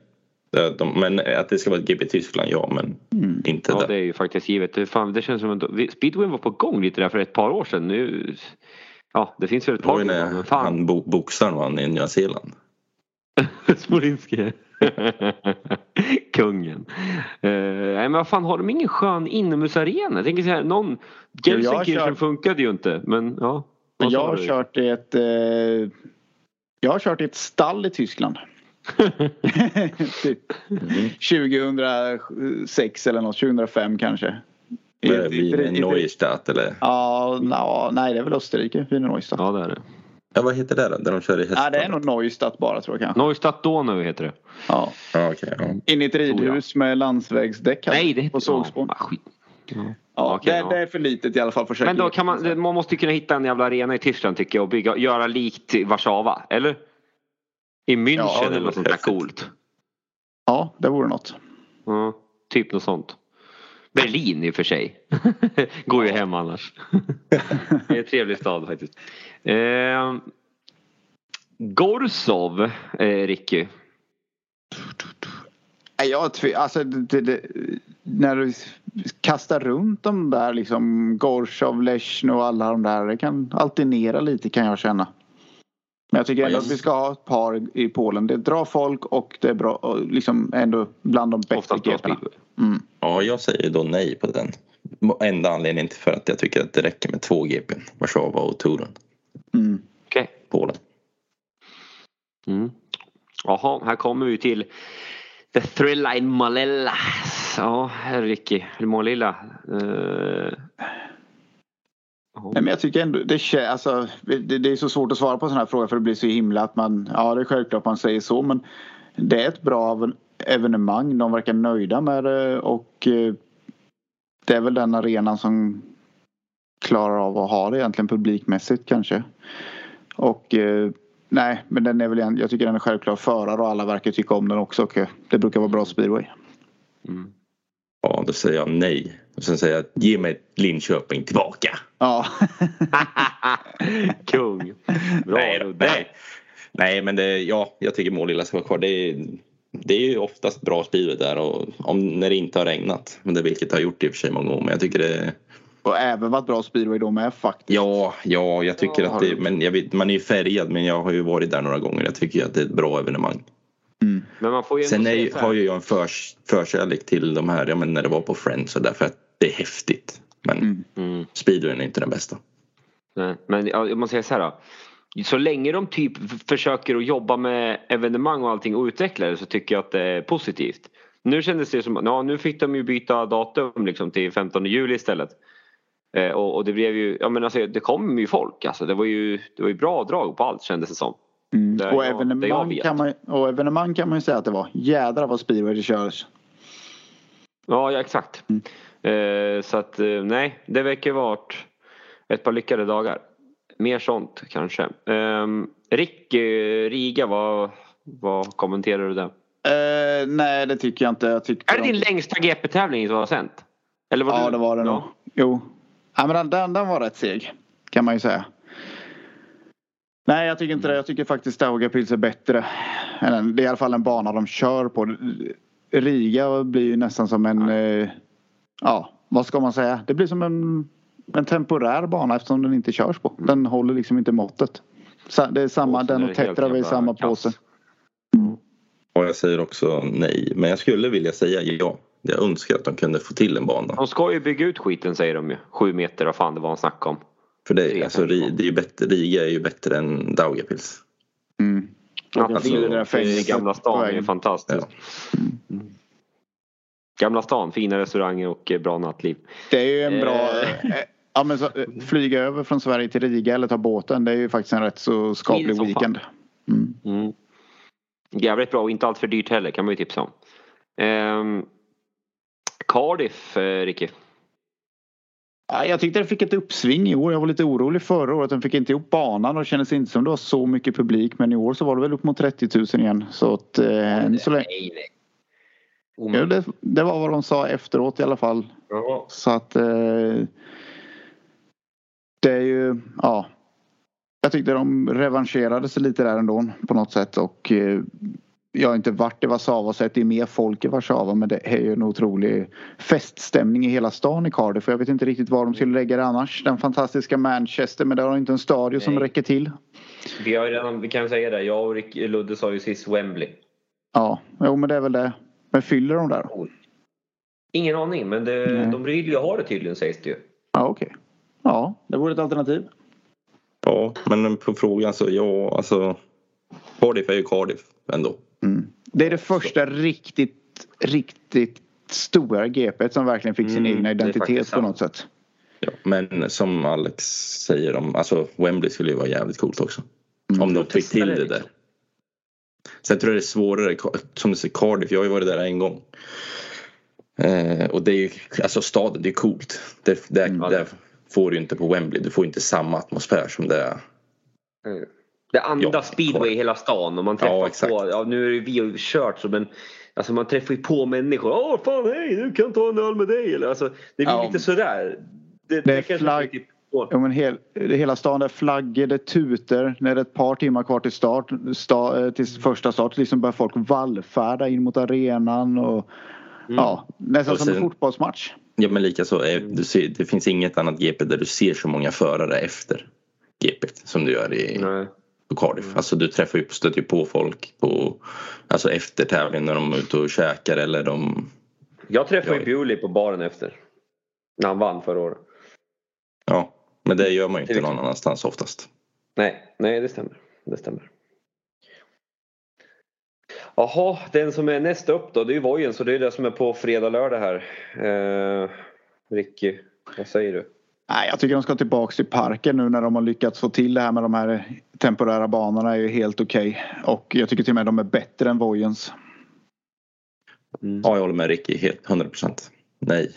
Det- De, men att det ska vara ett GP Tyskland, ja men Mm. inte Ja, där. det är ju faktiskt givet. Det, fan, det känns som att speedwayn var på gång lite där för ett par år sedan. Nu... Ja, det finns väl ett Det var par ju när han bo, boxaren vann i Nya Zeeland. Smolinski. Kungen. Uh, nej men vad fan har de ingen skön inomhusarena? Jag tänker så här, någon... Gelsenkirchen kört- funkade ju inte men ja. Men jag har kört i ett eh, Jag har kört i ett stall i Tyskland. typ Mm. 2006 eller något, 2005 kanske. I ett- Neustadt eller? Ja, na, nej det är väl Österrike, Wiener Neustadt. Ja det är det. Ja, vad heter det då? Där de kör i hästar? Ja, det är nog Neustadt bara tror jag kanske. Neustadt Donau heter det. Ja. Ja, okej. ja. In i ett ridhus med landsvägsdäck. här Nej det heter På sågspån. Ja, skit. Ja, okej, det, ja. det är för litet i alla fall för Men då kan man, man måste ju kunna hitta en jävla arena i Tyskland tycker jag och bygga, göra likt Warszawa, eller? I München Ja, det eller något sånt där coolt. Ja, det vore något. Ja, typ något sånt. Berlin i och för sig. Går ju hem annars. det är en trevlig stad faktiskt. Eh, Gorsov, eh, Ricky. Jag, alltså, det, det, när du kastar runt de där liksom Gorshov, Lechno och alla de där. Det kan alternera lite kan jag känna. Men jag tycker ändå att vi ska ha ett par i Polen. Det drar folk och det är bra, och liksom ändå bland de bästa GP'na. Mm. ja, jag säger då nej på den. Enda anledningen till för att jag tycker att det räcker med två GP. Warszawa och Torun. Mm. Okej. Polen. Mm. Jaha, här kommer vi till The Thrilla in Malella. Ja, här Ricky. Målilla. Eh, ja. Nej, men jag tycker ändå det, alltså, det, det är så svårt att svara på sån här fråga för det blir så himla att man, ja det är självklart man säger så men det är ett bra ev- evenemang. De verkar nöjda med det och eh, det är väl den arenan som klarar av att ha det egentligen publikmässigt kanske. Och eh, nej, men den är väl, jag tycker den är självklar förare och alla verkar tycka om den också och det brukar vara bra speedway. Mm. Ja, då säger jag nej. Och sen säger jag ge mig Linköping tillbaka. Ja. Kung. Bra nej, då, nej. nej, men det, ja, jag tycker Målilla ska vara kvar. Det är, det är ju oftast bra speedway där och om, när det inte har regnat. Men det vilket det har gjort i och för sig många år. Men jag tycker det och även varit bra speedway de är faktiskt. Ja, ja, jag tycker Ja, att det, men jag vet, man är ju färgad men jag har ju varit där några gånger. Jag tycker att det är ett bra evenemang. Mm. Men man får ju Sen är, säga har ju jag en förs, förkärlek till de här, ja men när det var på Friends och därför att det är häftigt. Men Mm. Mm. speedwayen är inte den bästa. Nej, Men ja, jag måste säga så här då. Så länge de typ försöker att jobba med evenemang och allting och utveckla det så tycker jag att det är positivt. Nu kändes det som ja, nu fick de ju byta datum liksom till 15 juli istället. Eh, och, och det blev ju, ja men alltså det kom ju folk alltså. Det var ju, det var ju bra drag på allt kändes det som. Mm. Det och, jag- evenemang kan man, och evenemang kan man ju säga att det var. Jädrar vad speedway det körs. Ja, ja exakt. Mm. Eh, så att eh, nej, det verkar varit ett par lyckade dagar. Mer sånt kanske. Eh, Rick, eh, Riga, vad, vad kommenterar du där? Eh, nej, det tycker jag inte. Jag tyckte Är det de- din längsta GP-tävling du har sänt? Eller var Ja, du... det var det nog. Ja. Jo. Ja, men den, den, den var rätt seg. Kan man ju säga. Nej, jag tycker inte det. Jag tycker faktiskt Daugavpils är bättre. Det är i alla fall en bana de kör på. Riga blir ju nästan som en... eh, Ja, vad ska man säga? Det blir som en, en temporär bana eftersom den inte körs på. Den håller liksom inte måttet. Det är samma, Och den och det Tetra är i samma kass. påse. Och jag säger också nej. Men jag skulle vilja säga ja. Jag önskar att de kunde få till en bana. De ska ju bygga ut skiten säger de ju. Sju meter, vad fan det var han snackade om. För det, alltså, Ri- två. det är ju bättre, Riga är ju bättre än Daugavpils. Mm. Nattliv det där i fängelset Gamla stan är fantastiskt. Mm. Gamla stan, fina restauranger och eh, bra nattliv. Det är ju en bra... Eh. eh, Ja, men så, eh, flyga över från Sverige till Riga eller ta båten. Det är ju faktiskt en rätt så skaplig som weekend. Mm. Mm. Jävligt bra och inte allt för dyrt heller kan man ju tipsa om. Ehm, Cardiff, eh, Ricky. Ja, jag tyckte den fick ett uppsving i år. Jag var lite orolig förra året. Den fick inte ihop banan och kändes inte som det var så mycket publik. Men i år så var det väl upp mot 30 000 igen. Så att eh, än så länge. Nej, nej. Ja, Omöjligt. det, det var vad de sa efteråt i alla fall. Ja. Så att eh, det är ju, ja. Jag tyckte de revanscherade sig lite där ändå på något sätt och eh, jag har inte varit i Warszawa sett det är mer folk i Warszawa men det är ju en otrolig feststämning i hela stan i Cardiff för jag vet inte riktigt var de skulle lägga det annars. Den fantastiska Manchester men det har inte en stadion som Nej. räcker till. Vi, har redan, vi kan säga det, jag och Ludde sa ju sist Wembley. Ja, jo men det är väl det. Men fyller de där? Ingen aning men det, de vill ju ha det tydligen sägs det ju. Ja okej. Ja, det vore ett alternativ. Ja, men på frågan så ja, alltså. Cardiff är ju Cardiff ändå. Mm. Det är det första riktigt, riktigt stora GP som verkligen fick sin Mm, egna identitet på något sätt. Ja, men som Alex säger om, alltså Wembley skulle ju vara jävligt coolt också. Om de fick till det det liksom. där. Sen tror jag det är svårare, som du säger Cardiff, jag har ju varit där en gång. Eh, och det är ju, alltså staden, det är coolt. Det, det, Mm. det får du inte på Wembley, du får inte samma atmosfär som det är. Det andas Ja, speedway i hela stan och man träffar Ja, exakt. på, ja nu är det vi ju kört så men Alltså man träffar ju på människor. Åh fan hej du kan ta en öl med dig. Eller, alltså, det blir Ja. lite sådär. Det, Det är kanske flagg- går. Ja, men hel, hela stan, det är flaggor, det är tutor. När det är ett par timmar kvar till start, sta, eh, till första start, liksom börjar folk vallfärda in mot arenan och ja, nästan Och som en sen- fotbollsmatch. Ja men likaså, eh, du ser, det finns inget annat GP där du ser så många förare efter GP som du gör i Nej. på Cardiff. Alltså du träffar ju, stöter ju på folk på, alltså efter tävlingen när de är ute och käkar eller de Jag träffade ju. Bewley på baren efter. När han vann förra året. Ja, men det gör man ju Till inte någon annanstans oftast. Nej, nej det stämmer. Det stämmer. Jaha, den som är nästa upp då, det är ju Vojen så det är det som är på fredag, lördag här. Eh, Ricky, vad säger du? Nej, jag tycker de ska tillbaks till parken nu när de har lyckats få till det här med de här temporära banorna är ju helt okej. Och jag tycker till och med de är bättre än Vojens. Ja, jag håller med Ricky helt 100%. Nej,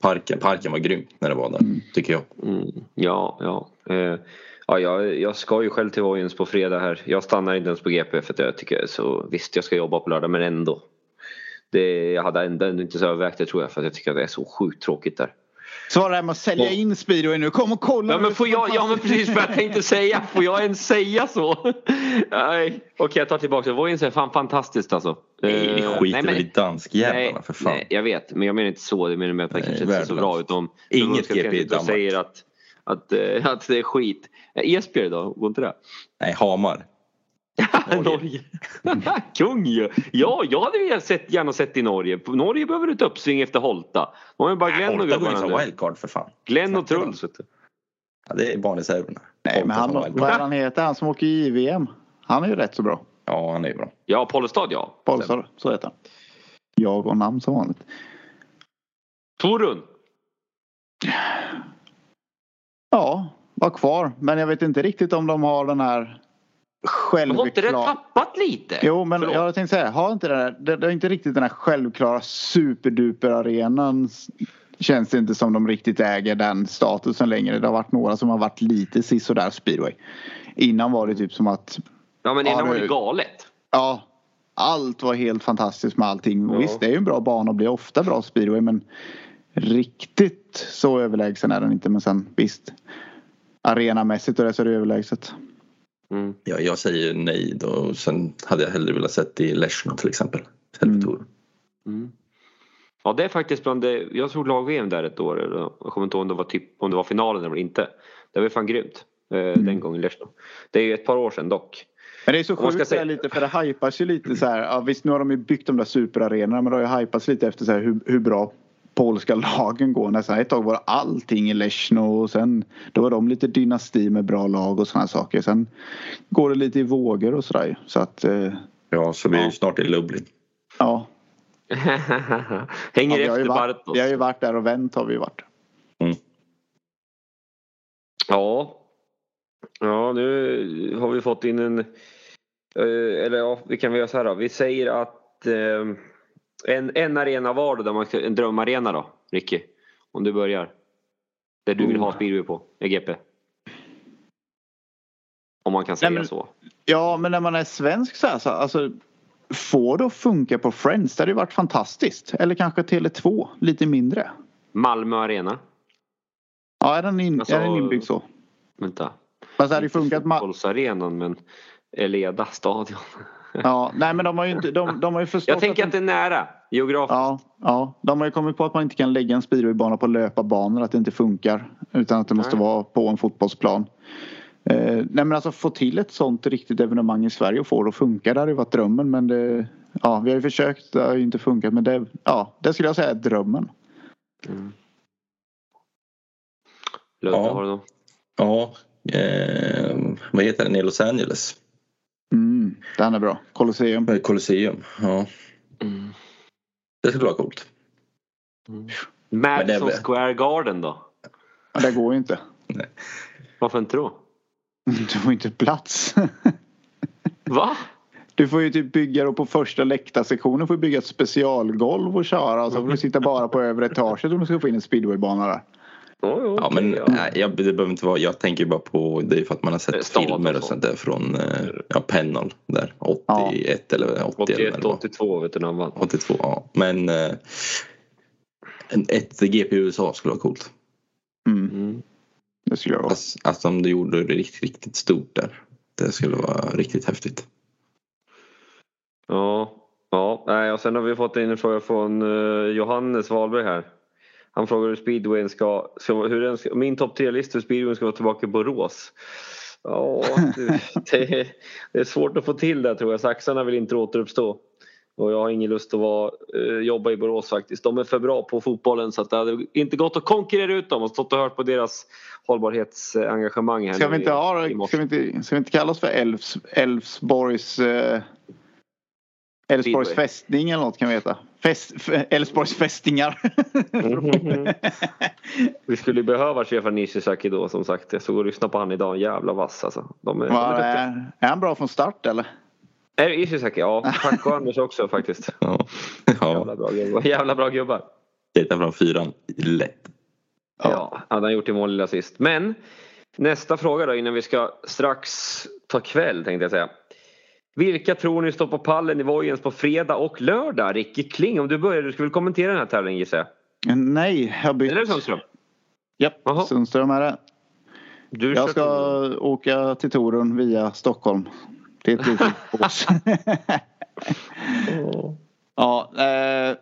parken, parken var grym när det var där, tycker jag. Mm, ja, ja. Eh, ja jag, jag ska ju själv till Vojens på fredag här. Jag stannar inte ens på GP för att jag tycker så visst jag ska jobba på lördag men ändå. Det, jag hade ändå inte så övervägt det tror jag för att jag tycker att det är så sjukt tråkigt där. Så var det här med att sälja in speedway nu. Kom och kolla! Ja men får jag, ja men precis vad jag tänkte säga. Får jag ens säga så? Nej. Okej jag tar tillbaka det. Vojens är fan fantastiskt alltså. Nej, vi Eh, skiter men- väl i danskjävlarna Nej, för fan. nej, jag vet. Men jag menar inte så. Jag menar med att det Nej, kanske inte ser så bra ut. Om Inget GP i Danmark. säger att, att, eh, att det är skit. Eh, Esbjerg då? Går inte det? Nej, Hamar. Norge. Kung ju. Ja, jag hade gärna sett, gärna sett i Norge. Norge behöver ett uppsving efter Holta. De har ju bara Glenn och Holta går ju gubbarna wildcard för fan. Glenn och Truls vet du. Ja, det är barnreserverna. Nej men Holta han, som vad är han heter? Han som åker i JVM. Han är ju rätt så bra. Ja, han är ju bra. Ja, Pollestad ja. Polsar, så heter han. Jag och namn som vanligt. Torun. Ja, var kvar. Men jag vet inte riktigt om de har den här Men har inte det tappat lite? Jo men Förlåt. jag tänkte säga, har inte det, där, det, det är inte riktigt den här självklara superduper arenan känns det inte som de riktigt äger den statusen längre. Det har varit några som har varit lite sisådär speedway. Innan var det typ som att, Ja men innan var det- det galet. ja allt var helt fantastiskt med allting. Ja. Visst det är ju en bra bana och blir ofta bra speedway men riktigt så överlägsen är den inte men sen visst. Arenamässigt och det så är det överlägset. Mm. Ja, jag säger nej då. Sen hade jag hellre velat sett det i Leshno till exempel. Mm. Mm. Ja det är faktiskt bland det, jag såg lag-VM där ett år. eller Jag kommer inte ihåg om det var, typ, om det var finalen eller inte. Det var fan grymt. Eh, Den gången i Leshno. Det är ju ett par år sedan dock. Men det är så sjukt säga- säga... lite för det hypas ju lite så här. Ja, visst nu har de ju byggt de där superarenorna men det har ju hypats lite efter så här hur, hur bra polska lagen går nästan. Ett tag var allting i Leszno och sen då var de lite dynasti med bra lag och sådana saker. Sen går det lite i vågor och sådär Så att eh, Ja, så blir det Ja. ju snart i Lublin. ja. Hänger ja vi, har ju efter varit, Bartos. vi har ju varit där och vänt har vi varit. Ja. Ja, nu har vi fått in en... eh, Eller ja, vi kan väl göra så här då. Vi säger att eh, en, en arena var då, där man en drömarena då, Ricky. Om du börjar. Där du vill ha Oh. speedway på, i GP. Om man kan säga men- så. Ja men när man är svensk så här så alltså Får det att funka på Friends det hade ju varit fantastiskt. Eller kanske Tele2 lite mindre. Malmö Arena. Ja är den, in, Alltså- är den inbyggd så? Vänta. Fast det hade ju funkat. Fotbollsarenan men Eleda stadion. Ja, nej men de har ju inte, de, de har ju förstått Jag tänker att de, det är nära geografiskt. ja, ja, de har ju kommit på att man inte kan lägga en speedwaybana på löparbanor, att det inte funkar. Utan att det måste Nej. vara på en fotbollsplan. Eh, nej men alltså få till ett sånt riktigt evenemang i Sverige och få det att funka, det hade ju varit drömmen men det, ja vi har ju försökt, det har ju inte funkat men det, ja det skulle jag säga är drömmen. Mm. Ludde, Ja. har du något? Ja, eh, vad heter den i Los Angeles? Mm, den är bra. Colosseum. Eh, Colosseum. Ja, Mm. det skulle vara coolt. Madison det är- Square Garden då? Det går ju inte. Varför inte då? Du får inte plats. Va? Du får ju typ bygga då på första läktarsektionen får du bygga ett specialgolv och köra och så får du sitta bara på övre etaget om du ska få in en speedwaybana där. Oh, oh, Ja, men nej, jag, det behöver inte vara, jag tänker bara på, det är för att man har sett stad filmer och så. sånt där från eh, ja, Pennal där, 81 Ja. eller 80 eller 81, vad det var. 82 vet du när han vann. 82, ja. Men eh, ett GP i USA skulle vara coolt. Mm, Mm. det skulle jag vara. Alltså, alltså om du gjorde det riktigt, riktigt stort där. Det skulle vara riktigt häftigt. Ja, ja. Nej, och sen har vi fått in en fråga från eh, Johannes Wahlberg här. Han frågar hur speedwayen ska, ska hur den ska, min topp 3-lista för speedwayen ska vara tillbaka i Borås. Ja, det, är- det är svårt att få till det tror jag. Saxarna vill inte återuppstå. Och jag har ingen lust att vara, eh, jobba i Borås faktiskt. De är för bra på fotbollen så att det hade inte gått att konkurrera ut dem och stått och hört på deras hållbarhetsengagemang här Ska vi inte, i- ha, i ska vi inte, ska vi inte kalla oss för Älvs, Älvsborgs eh, Speedway. fästning eller något kan vi heta. Älvsborgs fästingar. Vi skulle behöva Stefan Nishizaki då som sagt. Jag såg och lyssnade på han idag. Jävla vass alltså. De är, de Vad är, är, han bra från start eller? är Ishizaki? Ja. Tack och Anders också faktiskt. Ja, Jävla ja. bra gubbar. Jävla bra gubbar. Titta från fyran, lätt. Ja, hade han gjort i mål lilla sist. Men nästa fråga då innan vi ska strax ta kväll tänkte jag säga. Vilka tror ni står på pallen i Vojens på fredag och lördag? Ricky Kling, om du börjar. Du skulle väl kommentera den här tävlingen gissar jag? Nej, jag har bytt. Eller Sundström? Japp, Jaha. Sundström är det. Du Jag ska Torun. åka till Torun via Stockholm. Det är ett litet bås. ja, eh,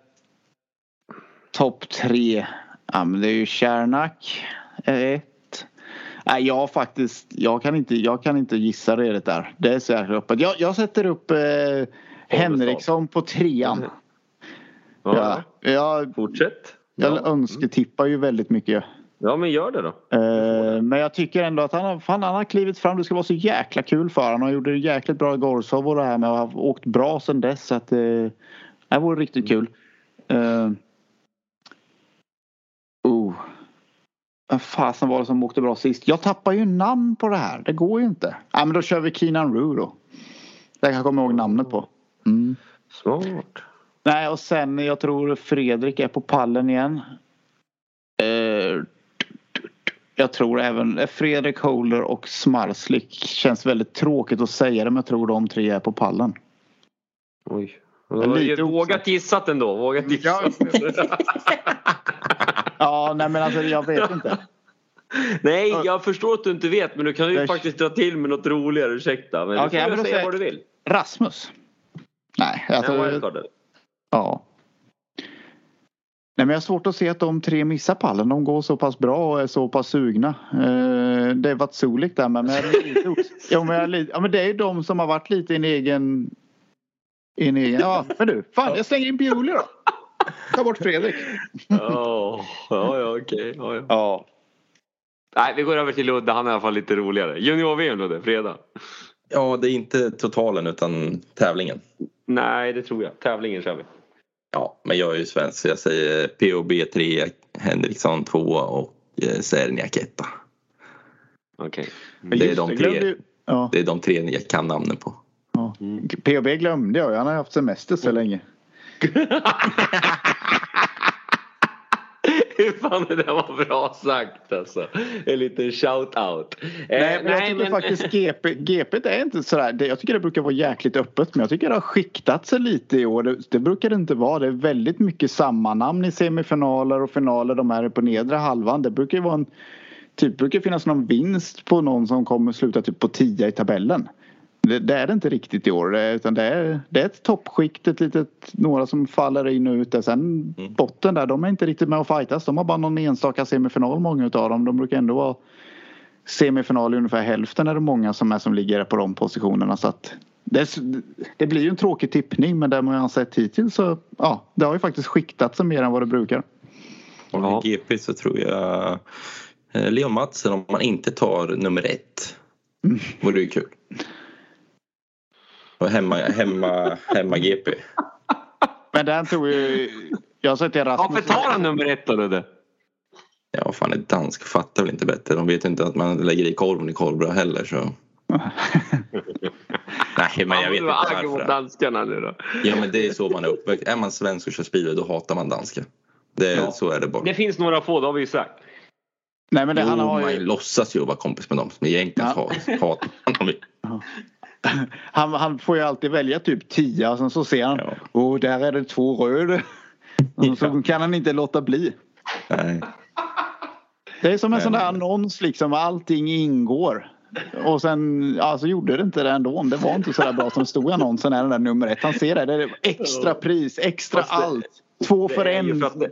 Topp tre. Ja, men det är ju Kärnak. Ett. Nej, jag faktiskt. Jag kan inte, jag kan inte gissa det där. Det är så jäkla öppet. Jag, jag sätter upp eh, Henriksson på trean. Ja, Ja, jag, Fortsätt. jag Ja. önsketippar ju väldigt mycket. ja, men gör det då. Eh, men jag tycker ändå att han har, fan, han har klivit fram. Det ska vara så jäkla kul för honom. Han gjorde det jäkligt bra i Gorsov och det här med att ha åkt bra sedan dess. Så att, eh, det vore riktigt kul. Uh, oh. Vad fasen var det som åkte bra sist? Jag tappar ju namn på det här. Det går ju inte. Ja, men då kör vi Keenan Roo då. Det kan jag komma ihåg namnet på. Mm. Smart. Nej och sen jag tror Fredrik är på pallen igen. Eh, jag tror även Fredrik Holder och Smarslik känns väldigt tråkigt att säga det men jag tror de tre är på pallen. Oj. Lite Vågat gissat ändå. Vågat gissat. Ja, nej men alltså jag vet inte. Nej, jag förstår att du inte vet men du kan ju Jag- faktiskt dra till med något roligare. Ursäkta. Men Okej, du ja, får men säga vad du vill. Rasmus? Nej, wildcard eller? ja. Nej, men jag har svårt att se att de tre missar pallen. De går så pass bra och är så pass sugna. Eh, det varit soligt där. Men jag ja, men jag är lite, ja, men det är ju de som har varit lite i en egen... I en egen ja, men du. Fan, jag slänger in Bewley då. Ta bort Fredrik. Ja, ja, ja, okej. Ja, ja. Ja. Nej, vi går över till Ludde. Han är i alla fall lite roligare. Junior-VM Ludde, fredag. Ja, det är inte totalen utan tävlingen. Nej, det tror jag. Tävlingen kör vi. Ja, men jag är ju svensk så jag säger POB 3, Henriksson 2 och eh, Serniak 1. Okej. Det är de tre. Ja, Det är de tre jag kan namnen på. ja. POB glömde jag. Han har haft semester så länge. Hur fan det där var bra sagt alltså. En liten shout-out. Eh, Nej, men jag tycker faktiskt GP, GP är inte sådär. Det, jag tycker det brukar vara jäkligt öppet. Men jag tycker det har skiktat sig lite i år. Det, det brukar det inte vara. Det är väldigt mycket samma namn i semifinaler och finaler. De är på nedre halvan. Det brukar ju vara en typ brukar finnas någon vinst på någon som kommer sluta typ på 10 i tabellen. Det, det är det inte riktigt i år. Det, utan det är, det är ett toppskikt, ett litet, några som faller in och ut. Där. Sen Mm. botten där, de är inte riktigt med och fightas. De har bara någon enstaka semifinal många utav dem. De brukar ändå vara semifinal i ungefär hälften är det många som är som ligger på de positionerna. Så att det, det blir ju en tråkig tippning men det man har sett hittills så ja, det har ju faktiskt skiktat sig mer än vad det brukar. Och Ja. i GP så tror jag eh, Leon Matsen om man inte tar nummer ett. Vore det ju kul. Och hemma, hemma, hemma GP. Men den tror ju... Jag har sett det Rasmus... Varför tar han nummer ett då Ludde? Ja, vad fan är dansk fattar väl inte bättre. De vet inte att man lägger i korven i korvbröd heller så. Nej, men jag vet inte var arg mot varför. danskarna nu då. Ja, men det är så man är uppväxt. Är man svensk och kör speedway då hatar man danska. Det, Ja. Så är det bara. Det finns några få, det har vi ju sagt. Nej men det, Jo, han har man ju... låtsas ju vara kompis med dem. Men egentligen Ja. hat, hatar man dem. Han, han får ju alltid välja typ 10 och sen så ser han. Ja. Åh, där är det två röda. Och så kan han inte låta bli. Nej. Det är som en Men- sån där annons liksom. Allting ingår. Och sen ja, så gjorde det inte det ändå. Det var inte så där bra som stod i annonsen. Är den där nummer ett. Han ser det. Det är extra pris, extra Fast det- allt. Två för en. för det,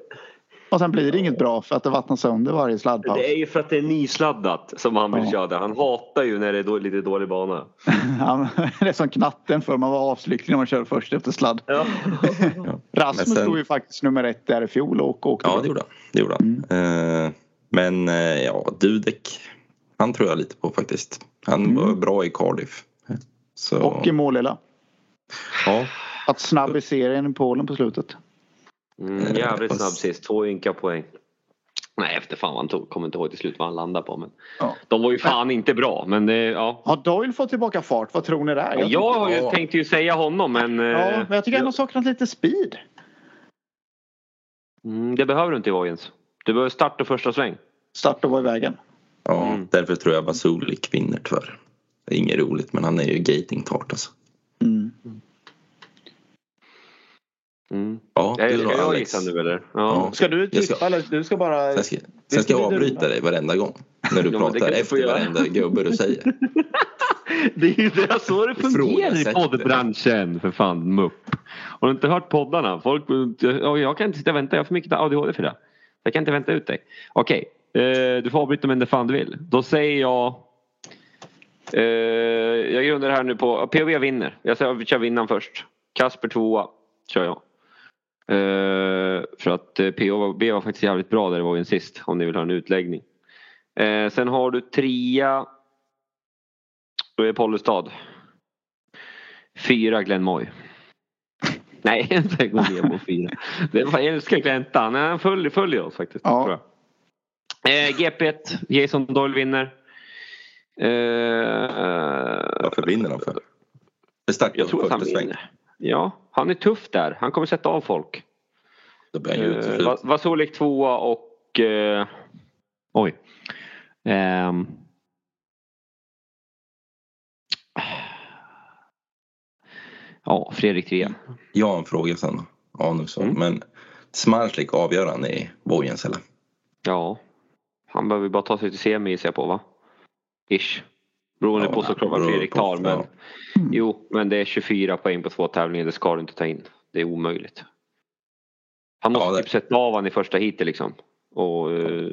Och sen blir det inget bra för att det vattnar sönder varje sladdpaus. det är ju för att det är nysladdat som han vill Ja. köra. Han hatar ju när det är då, lite dålig bana. Han- det är som knatten för man var avslycklig när man körde först efter sladd. Ja. Rasmus sen- stod ju faktiskt nummer ett där i fjol och åkte. Ja, det gjorde han. Det gjorde han. Eh, men eh, ja, Dudek. Han tror jag lite på faktiskt. Han Mm. var bra i Cardiff. Så, Och i Målilla. ja, Att snabb i serien i Polen på slutet. Mm, jävligt snabb sist, två ynka poäng. Nej, efter fan han tog. Kommer inte ihåg till slut vad han landade på. Men Ja. de var ju fan inte bra. Men det, ja. Har Doyle fått tillbaka fart? Vad tror ni där? Jag, Jag, Ja. tänkte ju säga honom men... ja, eh, men jag tycker han har saknat lite speed. mm, det behöver du inte i Vojens. Du behöver starta första sväng. Start och var i vägen. ja Mm. därför tror jag Basulik vinner tyvärr. Det är inget roligt men han är ju gating tart alltså. Mm. Mm. Ja, Ska du då jag Alex. gissa nu eller? Ja. Ja. Ska du Jag ska- tippa eller du ska bara... Sen ska, sen ska jag ska avbryta du- dig varenda gång. När du Ja, det pratar efter göra. varenda gubbe du säger. Det är ju det så det fungerar i poddbranschen för fan mupp. Har du inte hört poddarna? Folk, ja, jag kan inte sitta och vänta, jag har för mycket ADHD för det. Jag kan inte vänta ut dig. Okej, eh, du får avbryta mig när fan du vill. Då säger jag eh, Jag grundar det här nu på POV vinner. Jag säger, vi kör vinnaren först. Kasper tvåa kör jag. Eh, för att eh, POV var faktiskt jävligt bra där det var en sist om ni vill ha en utläggning. Eh, sen har du trea då är Pollestad. Fyra Glenn Moy. Nej, inte gå ner på fyra. Det var, jag älskar Gläntan. Han följer, följer oss faktiskt. Ja. Tror jag. Eh, GP1. Jason Doyle vinner. Eh, Varför vinner han för? Det jag tror att han vinner. Ja, han är tuff där. Han kommer sätta av folk. Då Eh, utesluten. Va- Vasolik tvåa och... Eh, oj. Ehm. Ja, Fredrik 3. Jag har en fråga sen. Anus Mm. Men Smarslik avgör han i Vojens eller? Ja. Han behöver bara ta sig till semi jag på va? Ish. Beroende Ja, på såklart vad Fredrik tar men ja. jo men det är 24 poäng på två tävlingar det ska du inte ta in. Det är omöjligt. Han måste Ja, det- typ sätta av han i första heatet liksom. Och, eh,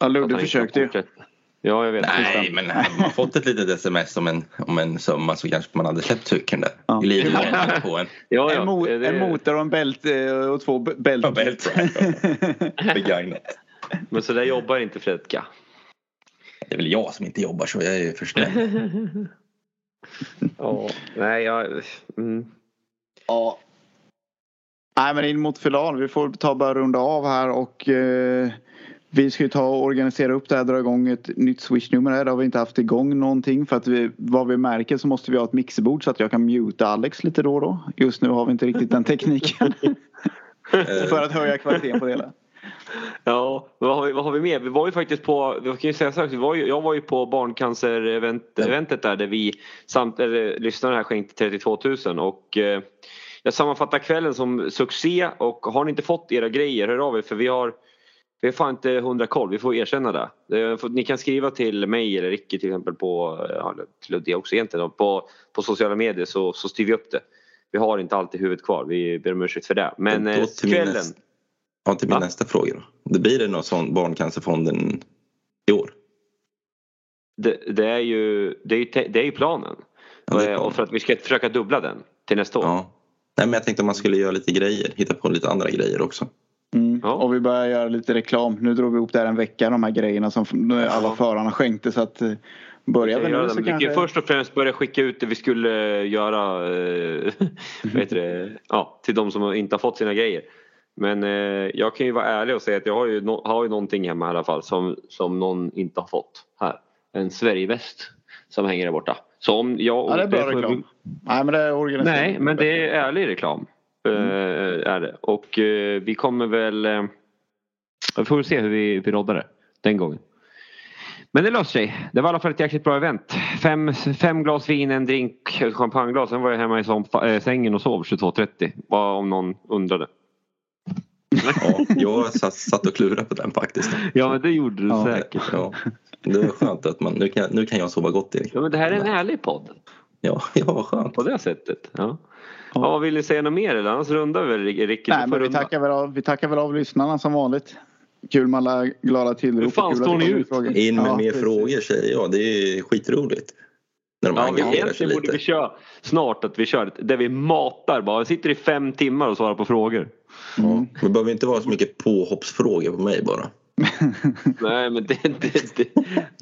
Ja, Ludde försökte ju. Ja jag vet. Nej, men hade man fått ett litet sms om en, om en summa så kanske man hade släppt cykeln där. Ja. I livet på en. Ja, ja. En, mo- det- en motor och en bält eh, och två bält. Ja, bält. Begagnat. Men så där jobbar inte Fredka. Det är väl jag som inte jobbar så jag är ju för sträng. Ja, nej jag... Mm. Ja. Nej men in mot final. Vi får ta bara runda av här och eh, vi ska ju ta och organisera upp det här. Dra igång ett nytt swishnummer här. Det har vi inte haft igång någonting för att vi, vad vi märker så måste vi ha ett mixerbord så att jag kan muta Alex lite då och då. Just nu har vi inte riktigt den tekniken. för att höja kvaliteten på det hela. Ja, vad har, vi, vad har vi mer? Vi var ju faktiskt på, vi kan ju säga så vi var ju, jag var ju på barncancer-eventet där, där vi samt, eller, lyssnare här skänkte 32 000 och eh, jag sammanfattar kvällen som succé och har ni inte fått era grejer, hör av er för vi har vi har fan inte hundra koll, vi får erkänna det. Eh, Ni kan skriva till mig eller Ricky till exempel på, ja, till Ludvig också egentligen, på, på sociala medier så, så styr vi upp det. Vi har inte alltid huvudet kvar, vi ber om ursäkt för det. Men eh, kvällen, nästa- Ja, till min Va? nästa fråga då. Det blir det någon sån Barncancerfonden i år? Det, det, är ju, det, är ju, det är ju planen. Ja, det är Eh, planen. Och för att vi ska försöka dubbla den till nästa år. Ja. Nej, men jag tänkte om man skulle göra lite grejer. Hitta på lite andra grejer också. Mm. Ja. Och vi börjar göra lite reklam. Nu drog vi ihop det här en vecka de här grejerna som alla Ja. förarna skänkte så att eh, börjar Vi nu så vi kan kanske... först och främst börja skicka ut det vi skulle eh, göra eh, vad heter det? Ja, till de som inte har fått sina grejer. Men eh, jag kan ju vara ärlig och säga att jag har ju, no, har ju någonting hemma i alla fall som, som någon inte har fått här. En Sverigeväst som hänger där borta. Så om jag, Ja, det är bra vi- reklam. Nej men det är organiserat. Nej, men det är ärlig reklam. eh, Är det. Och eh, vi kommer väl... eh, Vi får se hur vi, vi roddar det den gången. Men det löser sig. Det var i alla fall ett jäkligt bra event. Fem, fem glas vin, en drink, ett champagneglas. Sen var jag hemma i äh, sängen och sov 22.30. Bara om någon undrade. Ja, jag satt, satt och klurade på den faktiskt. Ja men det gjorde du Ja. säkert. Ja, det var skönt att man, nu kan, nu kan jag sova gott Erik. Ja men det här är en ärlig podd. Ja, ja vad skönt. På det sättet. Ja. Ja, vill ni säga något mer eller? Annars rundar vi Ricky. Nej men vi runda. tackar, väl av, vi tackar väl av lyssnarna som vanligt. Kul med alla glada tillrop. Hur fan står ni ut? frågor. In med Ja, mer precis. frågor säger jag. Det är skitroligt. När de Ja, engagerar sig egentligen borde lite. vi köra snart att vi kör där vi matar bara. Vi sitter i fem timmar och svarar på frågor. Mm. Det behöver inte vara så mycket påhoppsfrågor på mig bara. Nej men det, det, det,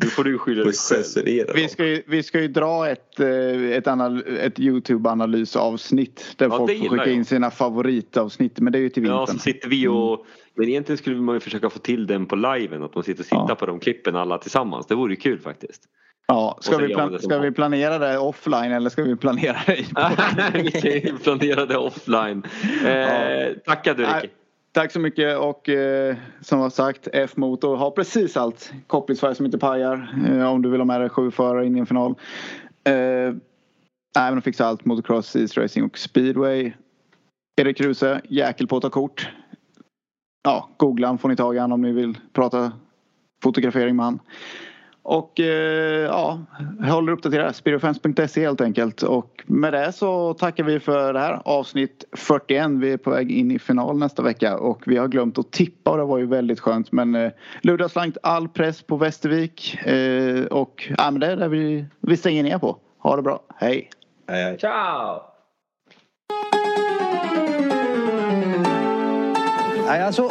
nu får du skylla dig själv. Vi ska, ju, vi ska ju dra ett, eh, ett, anal, ett Youtube-analysavsnitt där Ja, det folk får skicka jag. in sina favoritavsnitt. Men det är ju till Ja, vintern. så sitter vi och... Men egentligen skulle man ju försöka få till den på liven. Att man sitter och tittar Ja. på de klippen alla tillsammans. Det vore ju kul faktiskt. Ja, ska vi, plan, ska vi planera det offline eller ska vi planera det i vi planera det offline. Eh, Ja. Tackar du Ricky. Tack så mycket och eh, som var sagt F-motor har precis allt. Kopplingsfärg som inte pajar eh, om du vill ha med dig sju förare in i en final. Eh, nej men de fixar allt motocross, East Racing och speedway. Erik Kruse, jäkel på att ta kort. Ja, googla han får ni tag i han om ni vill prata fotografering med han. Och eh, ja, håller uppdaterade. Speedwayfans.se helt enkelt. Och med det så tackar vi för det här avsnitt 41. Vi är på väg in i final nästa vecka och vi har glömt att tippa och det var ju väldigt skönt. Men eh, Ludde har slängt all press på Västervik eh, och ja, men det är det vi, vi stänger ner på. Ha det bra. Hej! Nej, nej. Ciao! Nej, alltså,